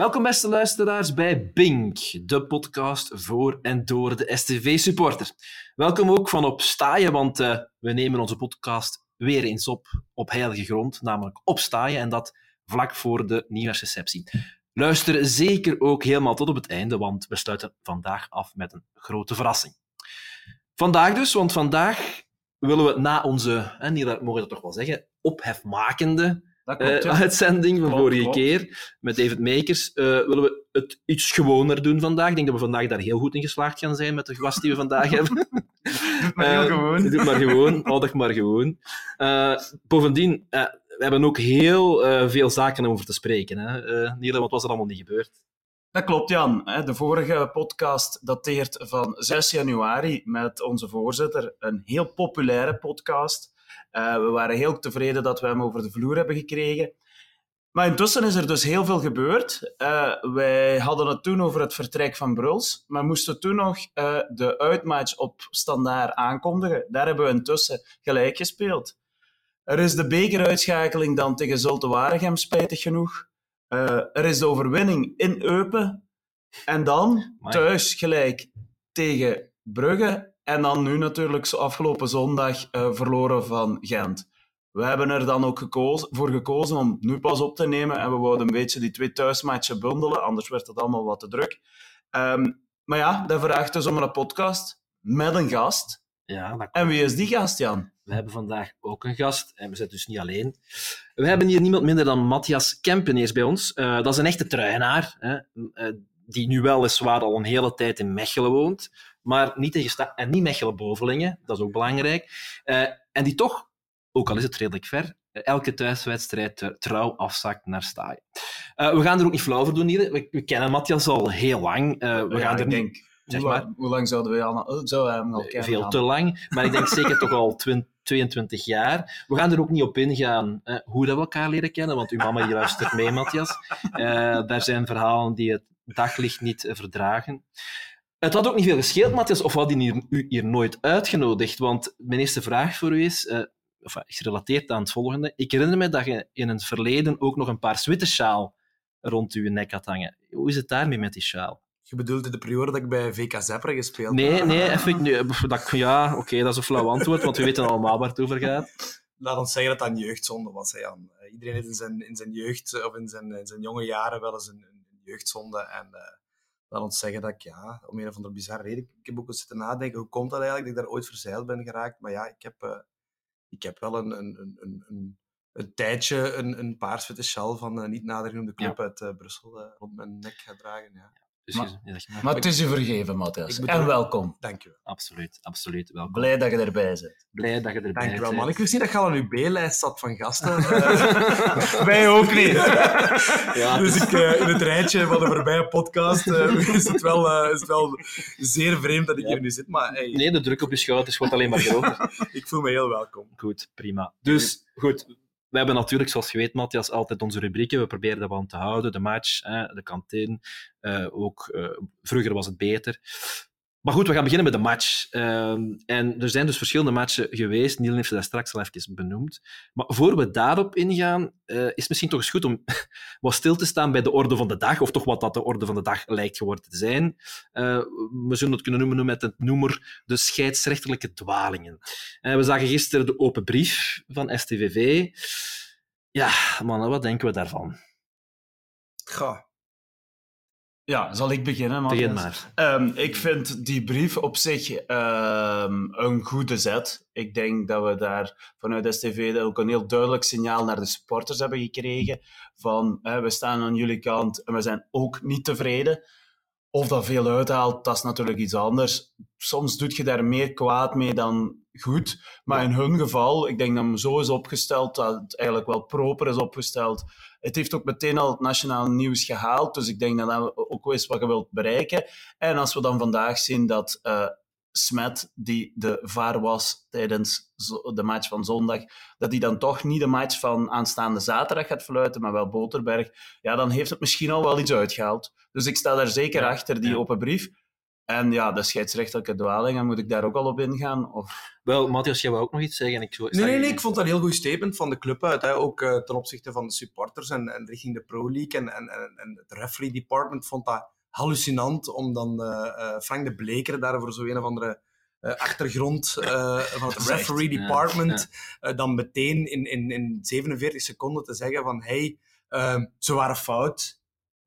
Welkom beste luisteraars bij Bink, de podcast voor en door de STV-supporter. Welkom ook van op want uh, we nemen onze podcast weer eens op op heilige grond, namelijk op Staaien en dat vlak voor de nieuwjaarsreceptie. Luister zeker ook helemaal tot op het einde, want we sluiten vandaag af met een grote verrassing. Vandaag dus, want vandaag willen we na onze, en hier mogen we dat toch wel zeggen, ophefmakende klopt, uh, uitzending van klopt, vorige klopt. keer met David Makers, uh, willen we het iets gewoner doen vandaag. Ik denk dat we vandaag daar heel goed in geslaagd gaan zijn met de gast die we vandaag hebben. Doe maar heel uh, gewoon. Doe maar gewoon, houd ik maar gewoon. bovendien, we hebben ook heel veel zaken over te spreken. Hè? Niele, wat was er allemaal niet gebeurd? Dat klopt, Jan. De vorige podcast dateert van 6 januari met onze voorzitter. Een heel populaire podcast. Uh, we waren heel tevreden dat we hem over de vloer hebben gekregen. Maar intussen is er dus heel veel gebeurd. Uh, wij hadden het toen over het vertrek van Bruls, maar moesten toen nog uh, de uitmatch op standaard aankondigen. Daar hebben we intussen gelijk gespeeld. Er is de bekeruitschakeling dan tegen Zulte Waregem, spijtig genoeg. er is de overwinning in Eupen. En dan thuis gelijk tegen Brugge en dan nu natuurlijk afgelopen zondag uh, verloren van Gent. We hebben er dan ook gekozen, voor gekozen om nu pas op te nemen. En we wouden een beetje die twee thuismatchen bundelen, anders werd het allemaal wat te druk. Um, maar ja, dat vraagt dus om een podcast met een gast. Ja, en wie is die gast, Jan? We hebben vandaag ook een gast en we zitten dus niet alleen. We hebben hier niemand minder dan Matthias Kempeneers bij ons. Uh, dat is een echte truienaar, hè, uh, die nu weliswaar al een hele tijd in Mechelen woont maar niet tegen en niet Mechelen Bovelingen, dat is ook belangrijk. Uh, en die toch, ook al is het redelijk ver, eh, elke thuiswedstrijd trouw afzakt naar Staaien. Uh, we gaan er ook niet flauw voor doen hier. We, we kennen Matthias al heel lang. we ja, gaan er denk, niet, zeg maar, hoe lang zouden we al, zou hem al kennen? Veel te lang, maar ik denk zeker toch al 20, 22 jaar. We gaan er ook niet op ingaan uh, hoe dat we elkaar leren kennen, want uw mama die luistert mee, Matthias. daar zijn verhalen die het daglicht niet verdragen. Het had ook niet veel gescheeld, Matthias, of had hij u hier nooit uitgenodigd? Want mijn eerste vraag voor u is, uh, of, is gerelateerd aan het volgende. Ik herinner me dat je in het verleden ook nog een paar witte sjaal rond uw nek had hangen. Hoe is het daarmee met die sjaal? Je bedoelde de periode dat ik bij VK Zeppra gespeeld nee, heb? Nee, even, nee, dat, ja, oké, okay, dat is een flauw antwoord, want we weten allemaal waar het over gaat. Laat ons zeggen dat dat een jeugdzonde was. Hè, Iedereen heeft in zijn, in zijn jeugd of in zijn, in zijn jonge jaren wel eens een, een jeugdzonde. En uh, laat ons zeggen dat ik, ja, om een of andere bizarre reden, ik heb ook eens zitten nadenken, hoe komt dat eigenlijk, dat ik daar ooit verzeild ben geraakt. Maar ja, ik heb, uh, ik heb wel een, een, een, een, een tijdje een, een paarswitte sjaal van uh, niet nader genoemde club ja. uit uh, Brussel rond mijn nek gedragen. Ja. Dus maar, je, je, maar het is je vergeven, Matthias. En welkom. Dank je wel. Absoluut, absoluut. Welkom. Blij dat je erbij bent. Blij dat je erbij bent. Dank je wel, man. Ik wist niet dat je al aan uw B-lijst zat van gasten. Wij ook niet. ja, dus ik, uh, in het rijtje van de voorbije podcast uh, is, het wel, uh, is het wel zeer vreemd dat ik ja. hier nu zit. Maar, hey. Nee, de druk op je schouders wordt alleen maar groter. ik voel me heel welkom. Goed, prima. Dus, goed we hebben natuurlijk, zoals je weet, Matthias, altijd onze rubrieken. We proberen dat aan te houden. De match, de kantine. Uh, ook, uh, vroeger was het beter. Maar goed, we gaan beginnen met de match. Uh, en er zijn dus verschillende matchen geweest. Niel heeft ze daar straks al even benoemd. Maar voor we daarop ingaan, uh, is het misschien toch eens goed om wat stil te staan bij de orde van de dag, of toch wat dat de orde van de dag lijkt geworden te zijn. Uh, we zullen het kunnen noemen met het noemer de scheidsrechtelijke dwalingen. Uh, we zagen gisteren de open brief van STVV. Ja, mannen, wat denken we daarvan? Goh. Ja, zal ik beginnen? Begin maar. Um, ik vind die brief op zich um, een goede zet. Ik denk dat we daar vanuit STV ook een heel duidelijk signaal naar de supporters hebben gekregen. Van, hè, we staan aan jullie kant en we zijn ook niet tevreden. Of dat veel uithaalt, dat is natuurlijk iets anders. Soms doet je daar meer kwaad mee dan goed. Maar in hun geval, ik denk dat hem zo is opgesteld, dat het eigenlijk wel proper is opgesteld. Het heeft ook meteen al het nationaal nieuws gehaald. Dus ik denk dat dat ook is wat je wilt bereiken. En als we dan vandaag zien dat uh, Smet, die de vaar was tijdens de match van zondag, dat hij dan toch niet de match van aanstaande zaterdag gaat fluiten, maar wel Boterberg, ja, dan heeft het misschien al wel iets uitgehaald. Dus ik sta daar zeker achter, die ja. open brief. En ja, de scheidsrechtelijke dwalingen, moet ik daar ook al op ingaan? Of... Wel, Matthias, jij wou ook nog iets zeggen? Ik zo, nee, nee, nee, ik vond dat een heel goed statement van de club uit. Hè. Ook uh, ten opzichte van de supporters en, en richting de Pro League. En, en, en het referee department vond dat hallucinant om dan uh, uh, Frank de Bleker daar voor zo een of andere uh, achtergrond uh, van het referee department ja, ja. Uh, dan meteen in, in, in 47 seconden te zeggen van hey, ze waren fout.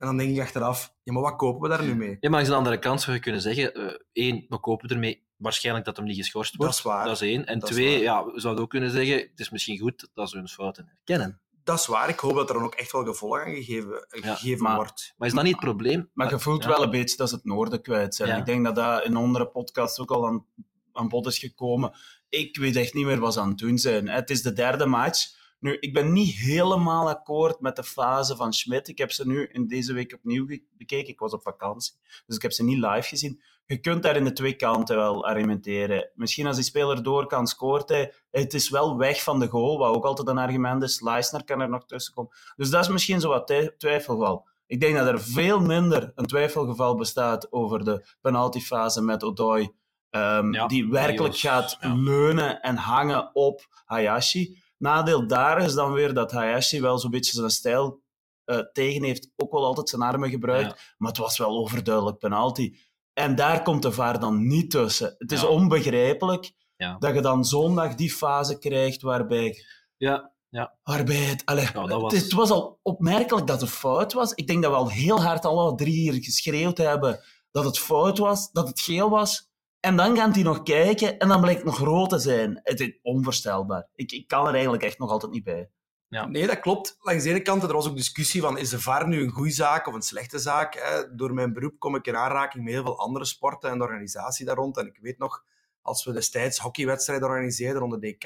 En dan denk ik achteraf, ja, maar wat kopen we daar nu mee? Ja, maar aan de andere kant zou je kunnen zeggen, één, we kopen ermee waarschijnlijk dat hem niet geschorst wordt. Dat is waar. Dat is één. En dat twee, ja, we zouden ook kunnen zeggen, het is misschien goed dat ze hun fouten herkennen. Dat is waar. Ik hoop dat er dan ook echt wel gevolg aan gegeven, gegeven maar, wordt. Maar is dat niet het probleem? Maar je voelt wel een beetje dat ze het noorden kwijt zijn. Ik denk dat dat in andere podcasts ook al aan aan bod is gekomen. Ik weet echt niet meer wat ze aan het doen zijn. Het is de derde match. Nu, ik ben niet helemaal akkoord met de fase van Schmidt. Ik heb ze nu in deze week opnieuw bekeken. Ik was op vakantie, dus ik heb ze niet live gezien. Je kunt daar in de twee kanten wel argumenteren. Misschien als die speler door kan, scoort hij. Het is wel weg van de goal, wat ook altijd een argument is. Leisner kan er nog tussen komen. Dus dat is misschien zo wat twijfelgeval. Ik denk dat er veel minder een twijfelgeval bestaat over de penaltyfase met Odoi Um, ja, die werkelijk gaat ja. leunen en hangen op Hayashi. Nadeel daar is dan weer dat Hayashi wel zo'n beetje zijn stijl uh, tegen heeft. Ook wel altijd zijn armen gebruikt, ja. maar het was wel overduidelijk penalty. En daar komt de VAR dan niet tussen. Het is onbegrijpelijk dat je dan zondag die fase krijgt waarbij... Ja. Ja. Waarbij het, allee, was... Het, het, was al opmerkelijk dat het fout was. Ik denk dat we al heel hard alle drie hier geschreeuwd hebben dat het fout was, dat het geel was. En dan gaat hij nog kijken en dan blijkt het nog rood te zijn. Het is onvoorstelbaar. Ik, ik kan er eigenlijk echt nog altijd niet bij. Ja. Nee, dat klopt. Langs de ene kant, er was ook discussie van, is de VAR nu een goede zaak of een slechte zaak? Hè? Door mijn beroep kom ik in aanraking met heel veel andere sporten en de organisatie daar rond. En ik weet nog, als we destijds hockeywedstrijden organiseerden rond de DK,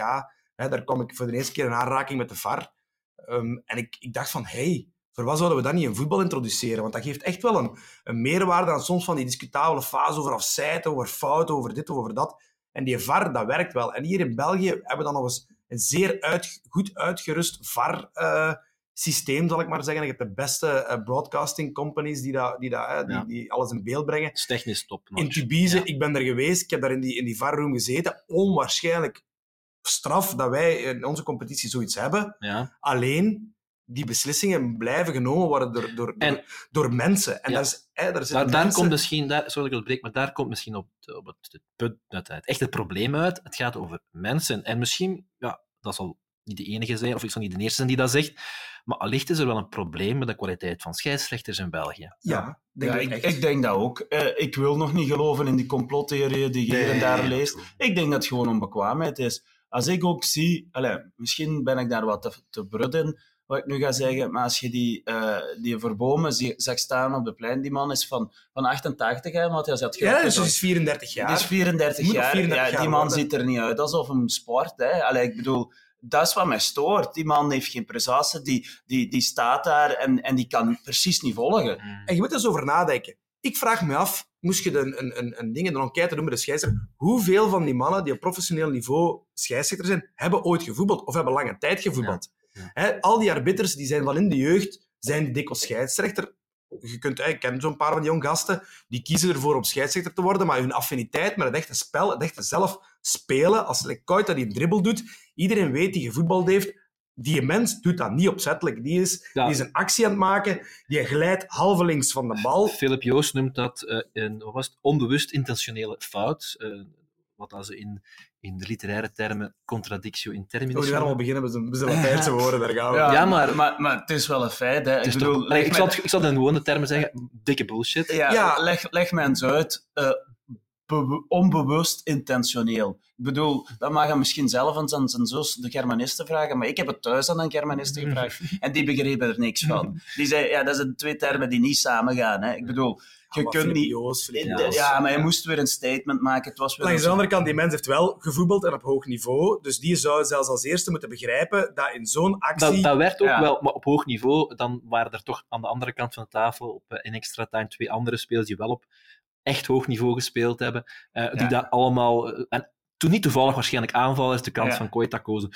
hè, daar kwam ik voor de eerste keer in aanraking met de VAR. Um, en ik, ik dacht van, hey, voor wat zouden we dat niet in voetbal introduceren? Want dat geeft echt wel een, een meerwaarde aan soms van die discutabele fase over afzijten, over fouten, over dit of over dat. En die VAR, dat werkt wel. En hier in België hebben we dan nog eens een zeer uit, goed uitgerust VAR-systeem, uh, zal ik maar zeggen. Je hebt de beste uh, broadcasting companies die, dat, die, dat, die, ja. die, alles in beeld brengen. Het is technisch top. In Tubize, ja. ik ben er geweest, ik heb daar in die, in die VAR-room gezeten. Onwaarschijnlijk straf dat wij in onze competitie zoiets hebben. Ja. Alleen die beslissingen blijven genomen worden door, door, en, door, door, mensen. En ja. daar, is, hè, daar, daar, mensen... komt misschien, daar, sorry dat ik breek, maar daar komt misschien op, op het, punt het, het echte probleem uit. Het gaat over mensen. En misschien, ja, dat zal niet de enige zijn, of ik zal niet de eerste zijn die dat zegt, maar allicht is er wel een probleem met de kwaliteit van scheidsrechters in België. Ja, denk ja, ik, ik, denk dat ook. Uh, ik wil nog niet geloven in die complottheorieën die je nee, hier en daar leest. Ik denk dat het gewoon onbekwaamheid is. Als ik ook zie, allez, misschien ben ik daar wat te, te brut in, wat ik nu ga zeggen. Maar als je die, uh, die verbomen zag staan op de plein, die man is van, van 88, hè, Matthias had Ja, dus hij is 34 jaar. Die is 34 jaar. 34 ja, die man worden. ziet er niet uit alsof hem sport. Hè. Allee, ik bedoel, dat is wat mij stoort. Die man heeft geen prestatie, die, die, die staat daar en, en die kan precies niet volgen. Mm. En je moet er eens over nadenken. Ik vraag me af, moest je een, een, een, een ding, een enquête doen met de scheidsrechter, hoeveel van die mannen die op professioneel niveau scheidsrechter zijn, hebben ooit gevoetbald of hebben lange tijd gevoetbald? He, al die arbiters die zijn van in de jeugd, zijn dikwijls scheidsrechter. Je kunt, ik ken zo'n paar van die jonge gasten, die kiezen ervoor om scheidsrechter te worden, maar hun affiniteit met het echte spel, het echte zelf spelen, als like, Koita die een dribbel doet, iedereen weet die gevoetbald heeft, die mens doet dat niet opzettelijk. Die is, ja. die is een actie aan het maken, die glijdt halvelings van de bal. Philip Joost noemt dat uh, een wat was het, onbewust intentionele fout. Uh, wat als ze in, in de literaire termen contradictio in terminis. Oh, we gaan al beginnen met een Latijnse woorden, daar gaan we. Ja, ja maar, maar, maar het is wel een feit. Hè. Ik, bedoel, toch, ik, zal, ik zal in gewone termen zeggen, dikke bullshit. Ja, ja. Leg, leg mij eens uit. Uh, onbewust intentioneel. Ik bedoel, dat mag je misschien zelf aan zijn, zijn zus, de Germanisten, vragen, maar ik heb het thuis aan een Germaniste gevraagd en die begrepen er niks van. Die zei, ja, dat zijn twee termen die niet samengaan. Hè. Ik bedoel, je kunt niet... Ja, ja, maar je moest weer een statement maken. Het was weer Langs de andere kant, die mens heeft wel gevoetbald en op hoog niveau, dus die zou zelfs als eerste moeten begrijpen dat in zo'n actie... Dat, dat werd ook ja. wel, maar op hoog niveau, dan waren er toch aan de andere kant van de tafel, op, in extra time, twee andere spelers die wel op echt hoog niveau gespeeld hebben, uh, die ja. dat allemaal... Uh, en toen niet toevallig waarschijnlijk aanvallers de kant ja. van Koita kozen.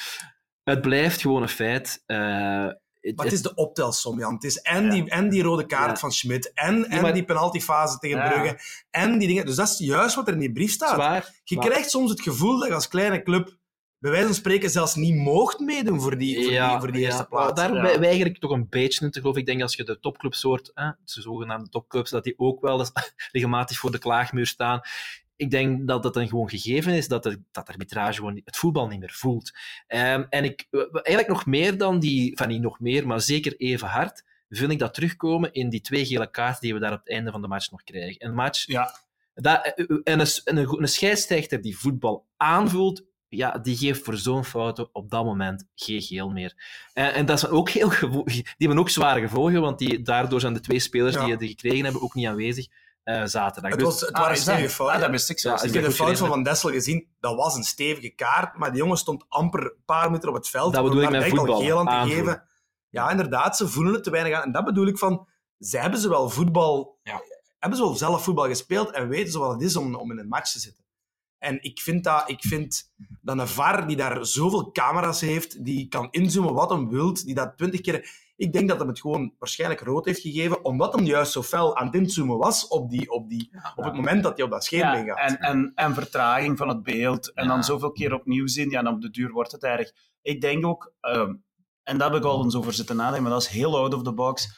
Het blijft gewoon een feit. Uh, Maar het is de optelsom, Jan. Het is en, die, en die rode kaart Ja. van Schmidt, en, en maar- die penaltyfase tegen Ja. Brugge, en die dingen. Dus dat is juist wat er in die brief staat. Zwaar. Je Maar- krijgt soms het gevoel dat je als kleine club bij wijze van spreken zelfs niet moogt meedoen voor die, voor die, voor die ja, eerste plaats. Daar ja. wij- weiger ik toch een beetje in te geloven. Ik denk als je de topclubs hoort, hè, de zogenaamde topclubs, dat die ook wel eens regelmatig voor de klaagmuur staan. Ik denk dat het een gewoon gegeven is dat de, dat arbitrage gewoon het voetbal niet meer voelt. Ehm, en ik, eigenlijk nog meer dan die, van niet nog meer, maar zeker even hard, vind ik dat terugkomen in die twee gele kaarten die we daar op het einde van de match nog krijgen. Een match Ja. dat, en een, en een, een scheidsrechter die voetbal aanvoelt, ja, die geeft voor zo'n fouten op dat moment geen geel meer. En, en dat is ook heel die hebben ook zware gevolgen, want die, daardoor zijn de twee spelers Ja. die het gekregen hebben ook niet aanwezig eh, zaterdag. Het, Dus- was, het Ah, waren stevige fouten. Ah, dat ik Ja, zelfs ik heb de fout van. Van Dessel gezien. Dat was een stevige kaart, maar die jongen stond amper een paar minuten op het veld. Dat om bedoel ik daar met voetbal, geel aan te aanvoelen. geven. Ja, inderdaad, ze voelen het te weinig aan. En dat bedoel ik van, ze hebben ze wel voetbal... Ja. Hebben ze wel zelf voetbal gespeeld en weten ze wat het is om, om in een match te zitten. En ik vind, dat, ik vind dat een VAR die daar zoveel camera's heeft, die kan inzoomen wat hem wilt, die dat twintig keer... Ik denk dat hem het gewoon waarschijnlijk rood heeft gegeven, omdat hem juist zo fel aan het inzoomen was op, die, op, die, op het moment dat hij op dat scherm Ja, meegaat. en, en, en vertraging van het beeld. En Ja. dan zoveel keer opnieuw zien. Ja, dan op de duur wordt het erg. Ik denk ook, ehm, en daar heb ik al eens over zitten nadenken, maar dat is heel out of the box.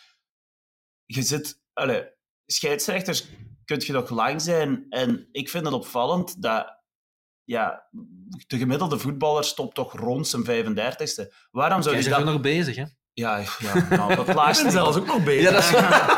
Je zit, allee, scheidsrechters kun je toch lang zijn. En ik vind het opvallend dat ja, de gemiddelde voetballer stopt toch rond zijn 35ste. Waarom zou Jij je dat... nog bezig, hè? Ja, ja nou, dat Ik laatste... zelfs ook nog bezig. Ja, dat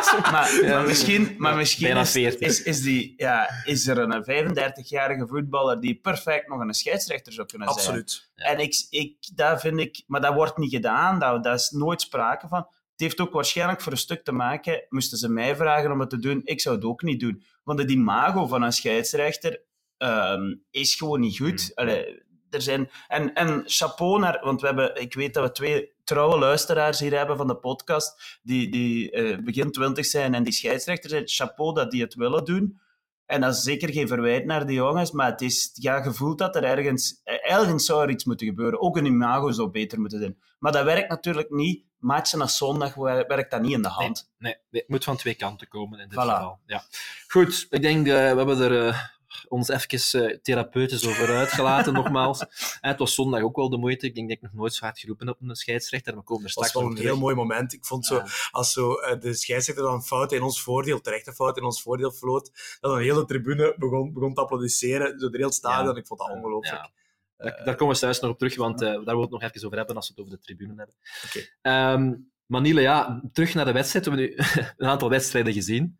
is maar, Ja, maar misschien, maar misschien bijna is, 40. is, is, die, ja, is er een 35-jarige voetballer die perfect nog een scheidsrechter zou kunnen zijn. Absoluut. Ja. En ik, ik, dat vind ik, maar dat wordt niet gedaan, daar daar is nooit sprake van. Het heeft ook waarschijnlijk voor een stuk te maken, moesten ze mij vragen om het te doen, ik zou het ook niet doen. Want het imago van een scheidsrechter ehm, is gewoon niet goed. Allee, er zijn, en, en chapeau naar, want we hebben, ik weet dat we twee trouwe luisteraars hier hebben van de podcast, die, die eh, begin twintig zijn en die scheidsrechter zijn. Chapeau dat die het willen doen. En dat is zeker geen verwijt naar die jongens, maar het is ja, gevoeld dat er ergens, eh, ergens zou er iets moeten gebeuren. Ook een imago zou beter moeten zijn. Maar dat werkt natuurlijk niet. Matchen na zondag wer- werkt dat niet in de hand. Nee, nee, het moet van twee kanten komen in dit Voilà. geval. Ja. Goed, ik denk, eh, we hebben er eh, ons even eh, therapeutisch over uitgelaten, nogmaals. En het was zondag ook wel de moeite. Ik denk dat ik nog nooit zo hard geroepen heb op een scheidsrechter. We komen er Dat was straks wel nog een terug. heel mooi moment. Ik vond zo, Ja. als zo, eh, de scheidsrechter dan fouten in ons voordeel, terechte fouten in ons voordeel floot, dat een hele tribune begon, begon te applaudisseren, zo de hele stadion. Ja. Ik vond dat ongelooflijk. Ja. Daar, daar komen we straks nog op terug, want eh, daar willen we het nog even over hebben als we het over de tribune hebben. Oké. Ehm, Manile, ja, terug naar de wedstrijd. We hebben nu een aantal wedstrijden gezien.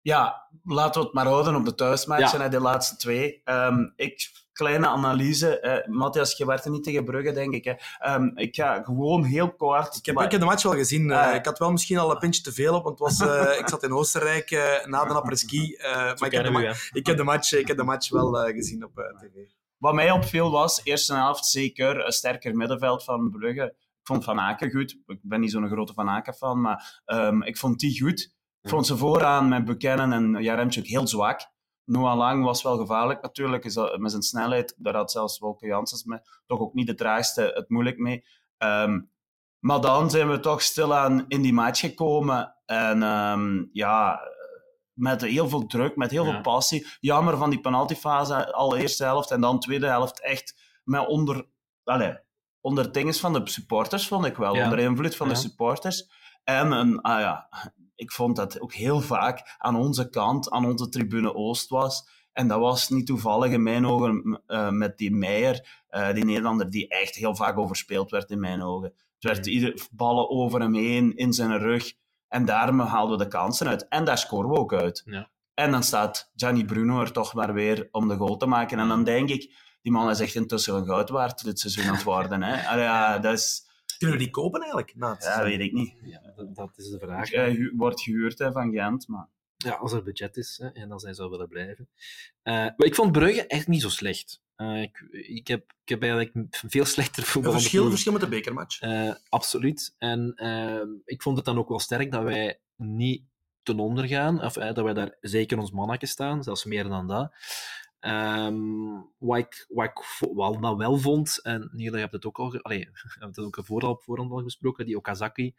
Ja, laten we het maar houden op de thuismatchen, Ja. de laatste twee. Ehm, ik, kleine analyse. eh Matthias, je werd er niet tegen Brugge, denk ik. Hè. Ehm, ik ga gewoon heel kort... Ik heb, maar- ik heb de match wel gezien. eh, ik had wel misschien al een pintje te veel op, want het was, eh, ik zat in Oostenrijk eh, na de apres-ski. eh, maar ik heb, de ik, heb match, ik heb de match wel eh, gezien op eh, tv. Wat mij opviel was, eerste helft zeker, een sterker middenveld van Brugge. Ik vond Van Aken goed. Ik ben niet zo'n grote Van Aken fan, maar ehm, ik vond die goed. Ik vond ze vooraan met Buchanan en Jaremchuk heel zwak. Noah Lang was wel gevaarlijk natuurlijk, is dat- met zijn snelheid. Daar had zelfs Wolke Janssens mee. Toch ook niet de traagste het moeilijk mee. Ehm, maar dan zijn we toch stilaan in die match gekomen. En ehm, ja, met heel veel druk, met heel Ja. veel passie. Jammer van die penaltyfase, al eerste helft. En dan tweede helft echt met onder... Allez, onder dinges van de supporters, vond ik wel. Ja. Onder invloed van Ja. de supporters. En een, ah ja, ik vond dat ook heel vaak aan onze kant, aan onze tribune Oost was. En dat was niet toevallig in mijn ogen eh, met die Meijer, eh, die Nederlander, die echt heel vaak overspeeld werd in mijn ogen. Het werd ieder, ballen over hem heen, in zijn rug. En daarmee haalden we de kansen uit. En daar scoren we ook uit. Ja. En dan staat Gianni Bruno er toch maar weer om de goal te maken. En dan denk ik, die man is echt intussen een goud waard dit seizoen aan het worden. Hè? Allee, ja, dat is... Kunnen we die kopen eigenlijk? Het Ja, weet ik niet. Ja, dat, dat is de vraag. Hij hu- wordt gehuurd hè, van Gent, maar... Ja, als er budget is hè, en als hij zou willen blijven. Eh, maar ik vond Brugge echt niet zo slecht. Eh, ik, ik, heb, ik heb eigenlijk veel slechter voetbal. Een verschil, verschil met de bekermatch. Eh, absoluut. En eh, ik vond het dan ook wel sterk dat wij niet ten onder gaan. Of dat wij daar zeker ons mannetje staan, zelfs meer dan dat. Ehm, wat ik, wat ik vo- wel, nou wel vond, en Niele, je hebt het ook al, allee, je hebt het ook vooral op voorhand al gesproken, die Okazaki.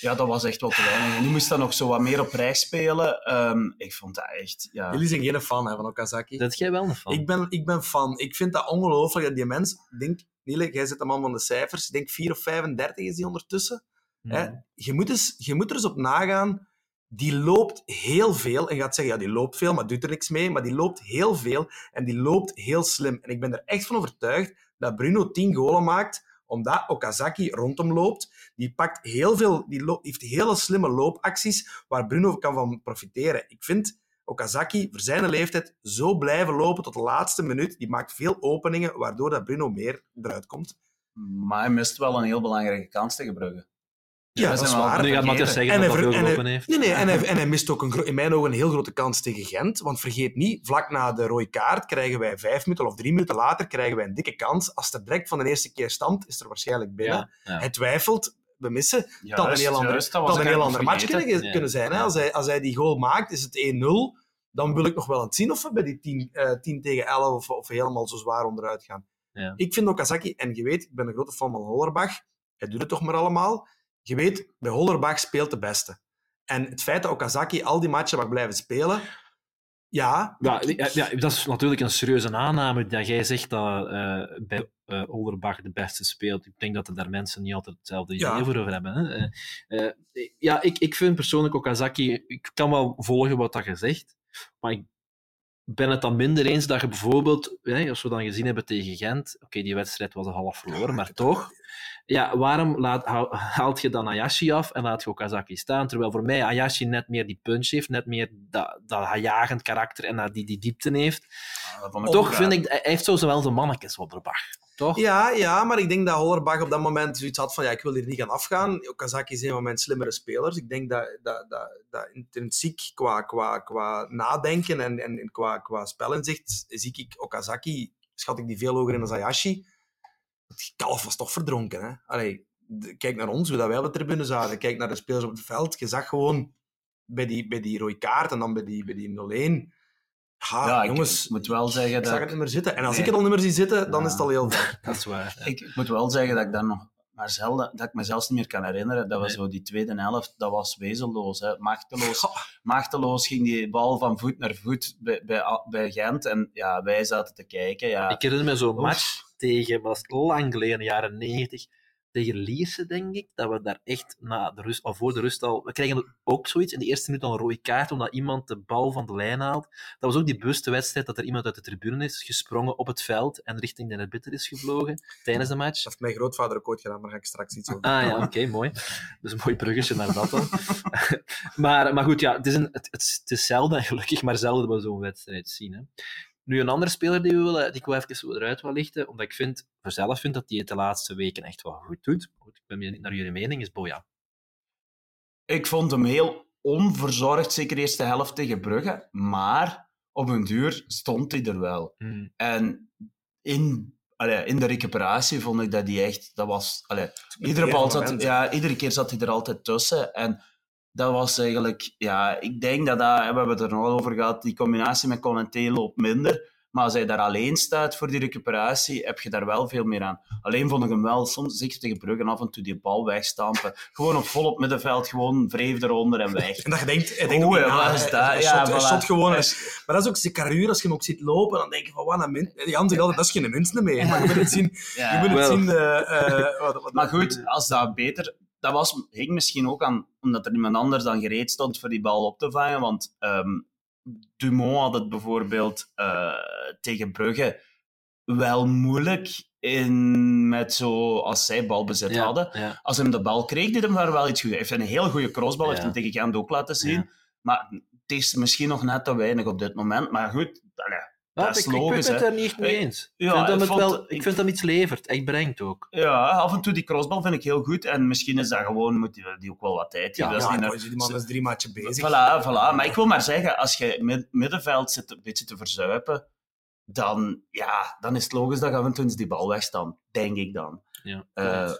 Ja, dat was echt wel te weinig. En die moest dan nog zo wat meer op prijs spelen. Ehm, ik vond dat echt... Ja. Jullie zijn geen fan hè, van Okazaki. Dat jij wel een fan. Ik ben, ik ben fan. Ik vind dat ongelooflijk dat die mens... Denk, Niele, jij zit de man van de cijfers. Ik denk 4 of 35 is die ondertussen. Mhm. Hè? Je, moet eens, je moet er eens op nagaan. Die loopt heel veel. En je gaat zeggen, ja, die loopt veel, maar doet er niks mee. Maar die loopt heel veel en die loopt heel slim. En ik ben er echt van overtuigd dat Bruno 10 golen maakt omdat Okazaki rondom loopt. Die pakt heel veel... Die heeft hele slimme loopacties waar Bruno kan van profiteren. Ik vind Okazaki voor zijn leeftijd zo blijven lopen tot de laatste minuut. Die maakt veel openingen, waardoor dat Bruno meer eruit komt. Maar hij mist wel een heel belangrijke kans tegen Brugge. Ja, dat is waar. nu gaat vergeten. Matthias zeggen En dat hij hij ver- veel en gelopen heeft. Nee, nee, en hij, en hij mist ook een, in mijn ogen een heel grote kans tegen Gent. Want vergeet niet, vlak na de rode kaart krijgen wij vijf minuten of drie minuten later krijgen wij een dikke kans. Als het er direct van de eerste keer stamt, is er waarschijnlijk binnen. Ja, ja. Hij twijfelt, we missen. Had een heel ander, juist, dat een heel ander match kunnen, kunnen zijn. Hè? Als, hij, als hij die goal maakt, is het 1-0. Dan wil ik nog wel eens zien of we bij die 10, eh, 10 tegen 11 of, of helemaal zo zwaar onderuit gaan. Ja. Ik vind Okazaki, en je weet, ik ben een grote fan van Hollerbach. Hij doet het toch maar allemaal. Je weet, bij Hollerbach speelt de beste. En het feit dat Okazaki al die matchen mag blijven spelen, ja, Ja, ja, dat is natuurlijk een serieuze aanname dat jij zegt dat eh bij Olderbach de beste speelt. Ik denk dat er daar mensen niet altijd hetzelfde idee Ja. voor over hebben. Hè. Eh, ja, ik, ik vind persoonlijk Okazaki... Ik kan wel volgen wat dat je zegt, maar ik ben het dan minder eens dat je bijvoorbeeld, hè, als we dan gezien hebben tegen Gent, oké, die wedstrijd was half verloren, maar toch... Ja, waarom laat, haal- haalt je dan Hayashi af en laat je Okazaki staan? Terwijl voor mij Hayashi net meer die punch heeft, net meer dat, dat jagend karakter en dat die, die diepte heeft. Ik Toch vind ik, hij heeft zo wel zijn mannetjes op de bag. Toch? Ja, ja, maar ik denk dat Hollerbach op dat moment zoiets had van ja, ik wil hier niet gaan afgaan. Okazaki is een van mijn slimmere spelers. Ik denk dat, dat, dat, dat intrinsiek qua, qua, qua nadenken en, en qua, qua spelinzicht zie ik Okazaki, schat ik die veel hoger in dan Hayashi. Het kalf was toch verdronken. Hè? Kijk naar ons, hoe dat wij op de tribune zaten. Kijk naar de spelers op het veld. Je zag gewoon bij die, bij die rode kaart en dan bij die, bij die 0-1. Ha, Ja, ik, jongens, ik moet wel zeggen ik dat zag het niet meer zitten. En als Nee. ik het al niet meer zie zitten, dan Ja. is het al heel ver. Dat is waar. Ik, ik moet wel zeggen dat ik dan nog maar zelden, dat ik me zelfs niet meer kan herinneren. Dat we Nee. zo die tweede helft, dat was wezenloos. Hè. Machteloos, Goh. machteloos ging die bal van voet naar voet bij, bij, bij Gent. En ja, wij zaten te kijken. Ja. Ik herinner me zo'n match tegen, was het lang geleden, jaren 90, tegen Lierse, denk ik, dat we daar echt na de rust, of voor de rust al... We kregen ook zoiets in de eerste minuut al een rode kaart, omdat iemand de bal van de lijn haalt. Dat was ook die bewuste wedstrijd dat er iemand uit de tribune is gesprongen op het veld en richting de netbitter is gevlogen tijdens de match. Dat heeft mijn grootvader ook ooit gedaan, maar daar ga ik straks iets over Ah ja, oké, mooi. Dus een mooi bruggetje naar dat dan. maar, maar goed, ja, het is, een, het, het, is- zelden, gelukkig maar zelden, dat we zo'n wedstrijd zien. Hè. Nu, een andere speler die, we willen, die ik wel even zo eruit wil lichten, omdat ik vind, voor zelf vind dat hij het de laatste weken echt wel goed doet. Goed, ik ben benieuwd naar jullie mening, is Boja. Ik vond hem heel onverzorgd, zeker de eerste helft tegen Brugge. Maar op een duur stond hij er wel. En in, allee, in de recuperatie vond ik dat hij echt... Dat was, allee, iedere, bal zat, ja, iedere keer zat hij er altijd tussen. En dat was eigenlijk... Ja, ik denk dat dat... We hebben het er nog over gehad. Die combinatie met Conate loopt minder. Maar als hij daar alleen staat voor die recuperatie, heb je daar wel veel meer aan. Alleen vond ik hem wel, soms zeker tegen Brugge, af en toe die bal wegstampen. Gewoon op vol op middenveld, gewoon wreef eronder en weg. En dat je denkt, hij denkt wat na, is dat? hij Ja, shot- hij voilà. shot gewoon. Maar dat is ook zijn carrière, als je hem ook ziet lopen, dan denk je van, wat een min... Jan zegt altijd, dat is geen minste mee. Maar je moet het zien, Ja. je moet het zien eh, eh, wat, wat, Maar goed, als dat beter... Dat was, hing misschien ook aan omdat er iemand anders dan gereed stond voor die bal op te vangen. Want ehm, Dumont had het bijvoorbeeld eh, tegen Brugge wel moeilijk in, met zo, als zij balbezit hadden. ja. Als hij hem de bal kreeg, deed hem daar wel iets goed. Hij heeft een heel goede crossbal, Ja. heeft hem tegen Gent ook laten zien. Maar het is misschien nog net te weinig op dit moment. Maar goed, Dat is ik, ik logisch, ben het hè. daar niet echt mee Ik- eens. ja, ik, vind dat ik het vond- wel, ik ik- vind dat hem iets levert, echt brengt ook. ja, af en toe die crossbal vind ik heel goed. En misschien is dat gewoon, moet die, die ook wel wat tijd hebben. Ja, ja, een- die man is drie matchen bezig. Voilà, voilà. Maar ik wil maar zeggen, als je mid- middenveld zit een beetje te verzuipen, dan, ja, dan is het logisch dat je af en toe eens die bal wegstampt. Denk ik dan. Ja, Eh,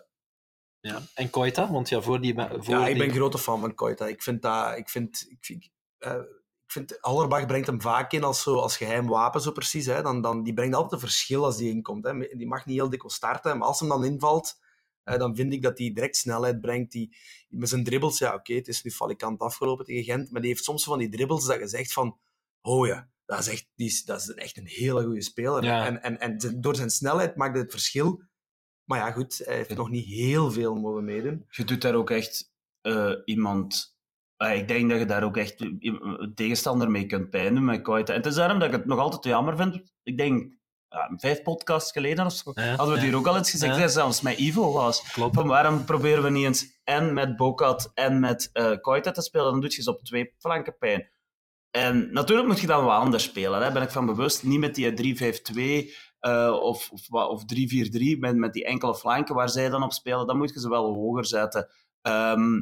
ja. En Koita, want ja, voor die... Voor Ja, ik die... ben grote fan van Koita. Ik vind dat... Ik vind... Ik, vind, eh, ik vind, Allerbach brengt hem vaak in als, zo, als geheim wapen, zo precies. Hè. Dan, dan, die brengt altijd een verschil als die inkomt. Hè. Die mag niet heel dikwijls starten, maar als hem dan invalt, eh, dan vind ik dat hij direct snelheid brengt. Die, met zijn dribbles, ja oké, het is nu falikant afgelopen tegen Gent, maar die heeft soms van die dribbles dat je zegt van, oh ja, dat is echt, die is, dat is echt een hele goede speler. Ja. En, en, en door zijn snelheid maakt hij het verschil. Maar ja, goed, hij heeft nog niet heel veel mogen meedoen. Je doet daar ook echt eh, iemand... Ik denk dat je daar ook echt een tegenstander mee kunt pijnen met Koita. En het is daarom dat ik het nog altijd jammer vind. Ik denk, ja, vijf podcasts geleden of zo, Ja, hadden we het ja. hier ook al eens gezegd, Ja. zelfs met Ivo was. Klopt. Van waarom proberen we niet eens en met Bokat en met Koita te spelen? Dan doe je ze op twee flanken pijn. En natuurlijk moet je dan wat anders spelen. Daar ben ik van bewust. Niet met die 3-5-2 eh, of, of, of 3-4-3, met, met die enkele flanken waar zij dan op spelen. Dan moet je ze wel hoger zetten. Ehm,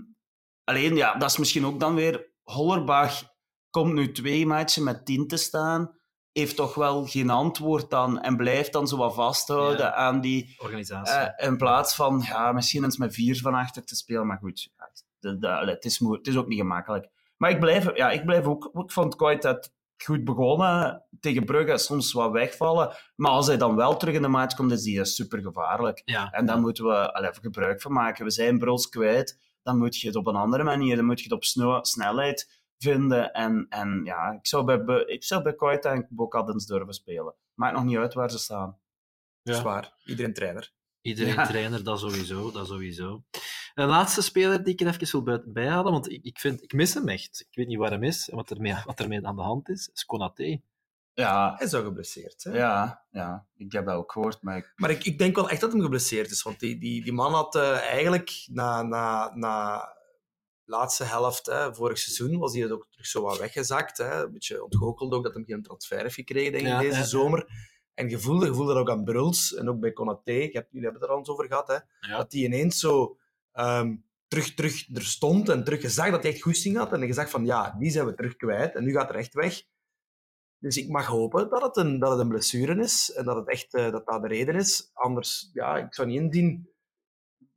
alleen, ja, dat is misschien ook dan weer... Hollerbach komt nu twee matchen met 10 te staan. Heeft toch wel geen antwoord dan. En blijft dan zo wat vasthouden Ja. aan die... Organisatie. Eh, in plaats van ja, misschien eens met vier van achter te spelen. Maar goed, de- de- het, is het is ook niet gemakkelijk. Maar ik blijf, ja, ik blijf ook... Ik vond dat goed begonnen tegen Brugge. Soms wat wegvallen. Maar als hij dan wel terug in de match komt, is hij super gevaarlijk. ja. En daar moeten we allee, even gebruik van maken. We zijn Bruls kwijt. Dan moet je het op een andere manier, dan moet je het op sno- snelheid vinden. En, en ja, ik zou bij, Be- ik zou bij Koita en Bokadens durven spelen. Maakt nog niet uit waar ze staan. Ja. Zwaar. Iedereen trainer. Iedereen Ja. trainer, dat sowieso, dat sowieso. Een laatste speler die ik er even wil bijhalen, want ik, ik, vind, ik mis hem echt. Ik weet niet waar hem is en wat ermee, wat ermee aan de hand is. is Konaté. Ja, Hij is al geblesseerd. Hè? ja, ja, ik heb dat ook gehoord. Maar ik, Maar ik, ik denk wel echt dat hij geblesseerd is. Want die, die, die man had eh, eigenlijk na, na, na laatste helft, hè, vorig seizoen, was hij ook terug zo wat weggezakt. Hè. Een beetje ontgoocheld ook dat hij geen transfer heeft gekregen denk ik, Ja, deze zomer. En je voelde, je voelde dat ook aan Bruls en ook bij Konaté. Ik heb, jullie hebben het er al eens over gehad. Hè, Ja. Dat hij ineens zo ehm, terug, terug er stond en terug gezag dat hij echt goesting had. En je zag van, ja, die zijn we terug kwijt. En nu gaat er echt weg. Dus ik mag hopen dat het een, dat het een blessure is en dat het echt eh, dat dat de reden is. Anders, ja, ik zou niet inzien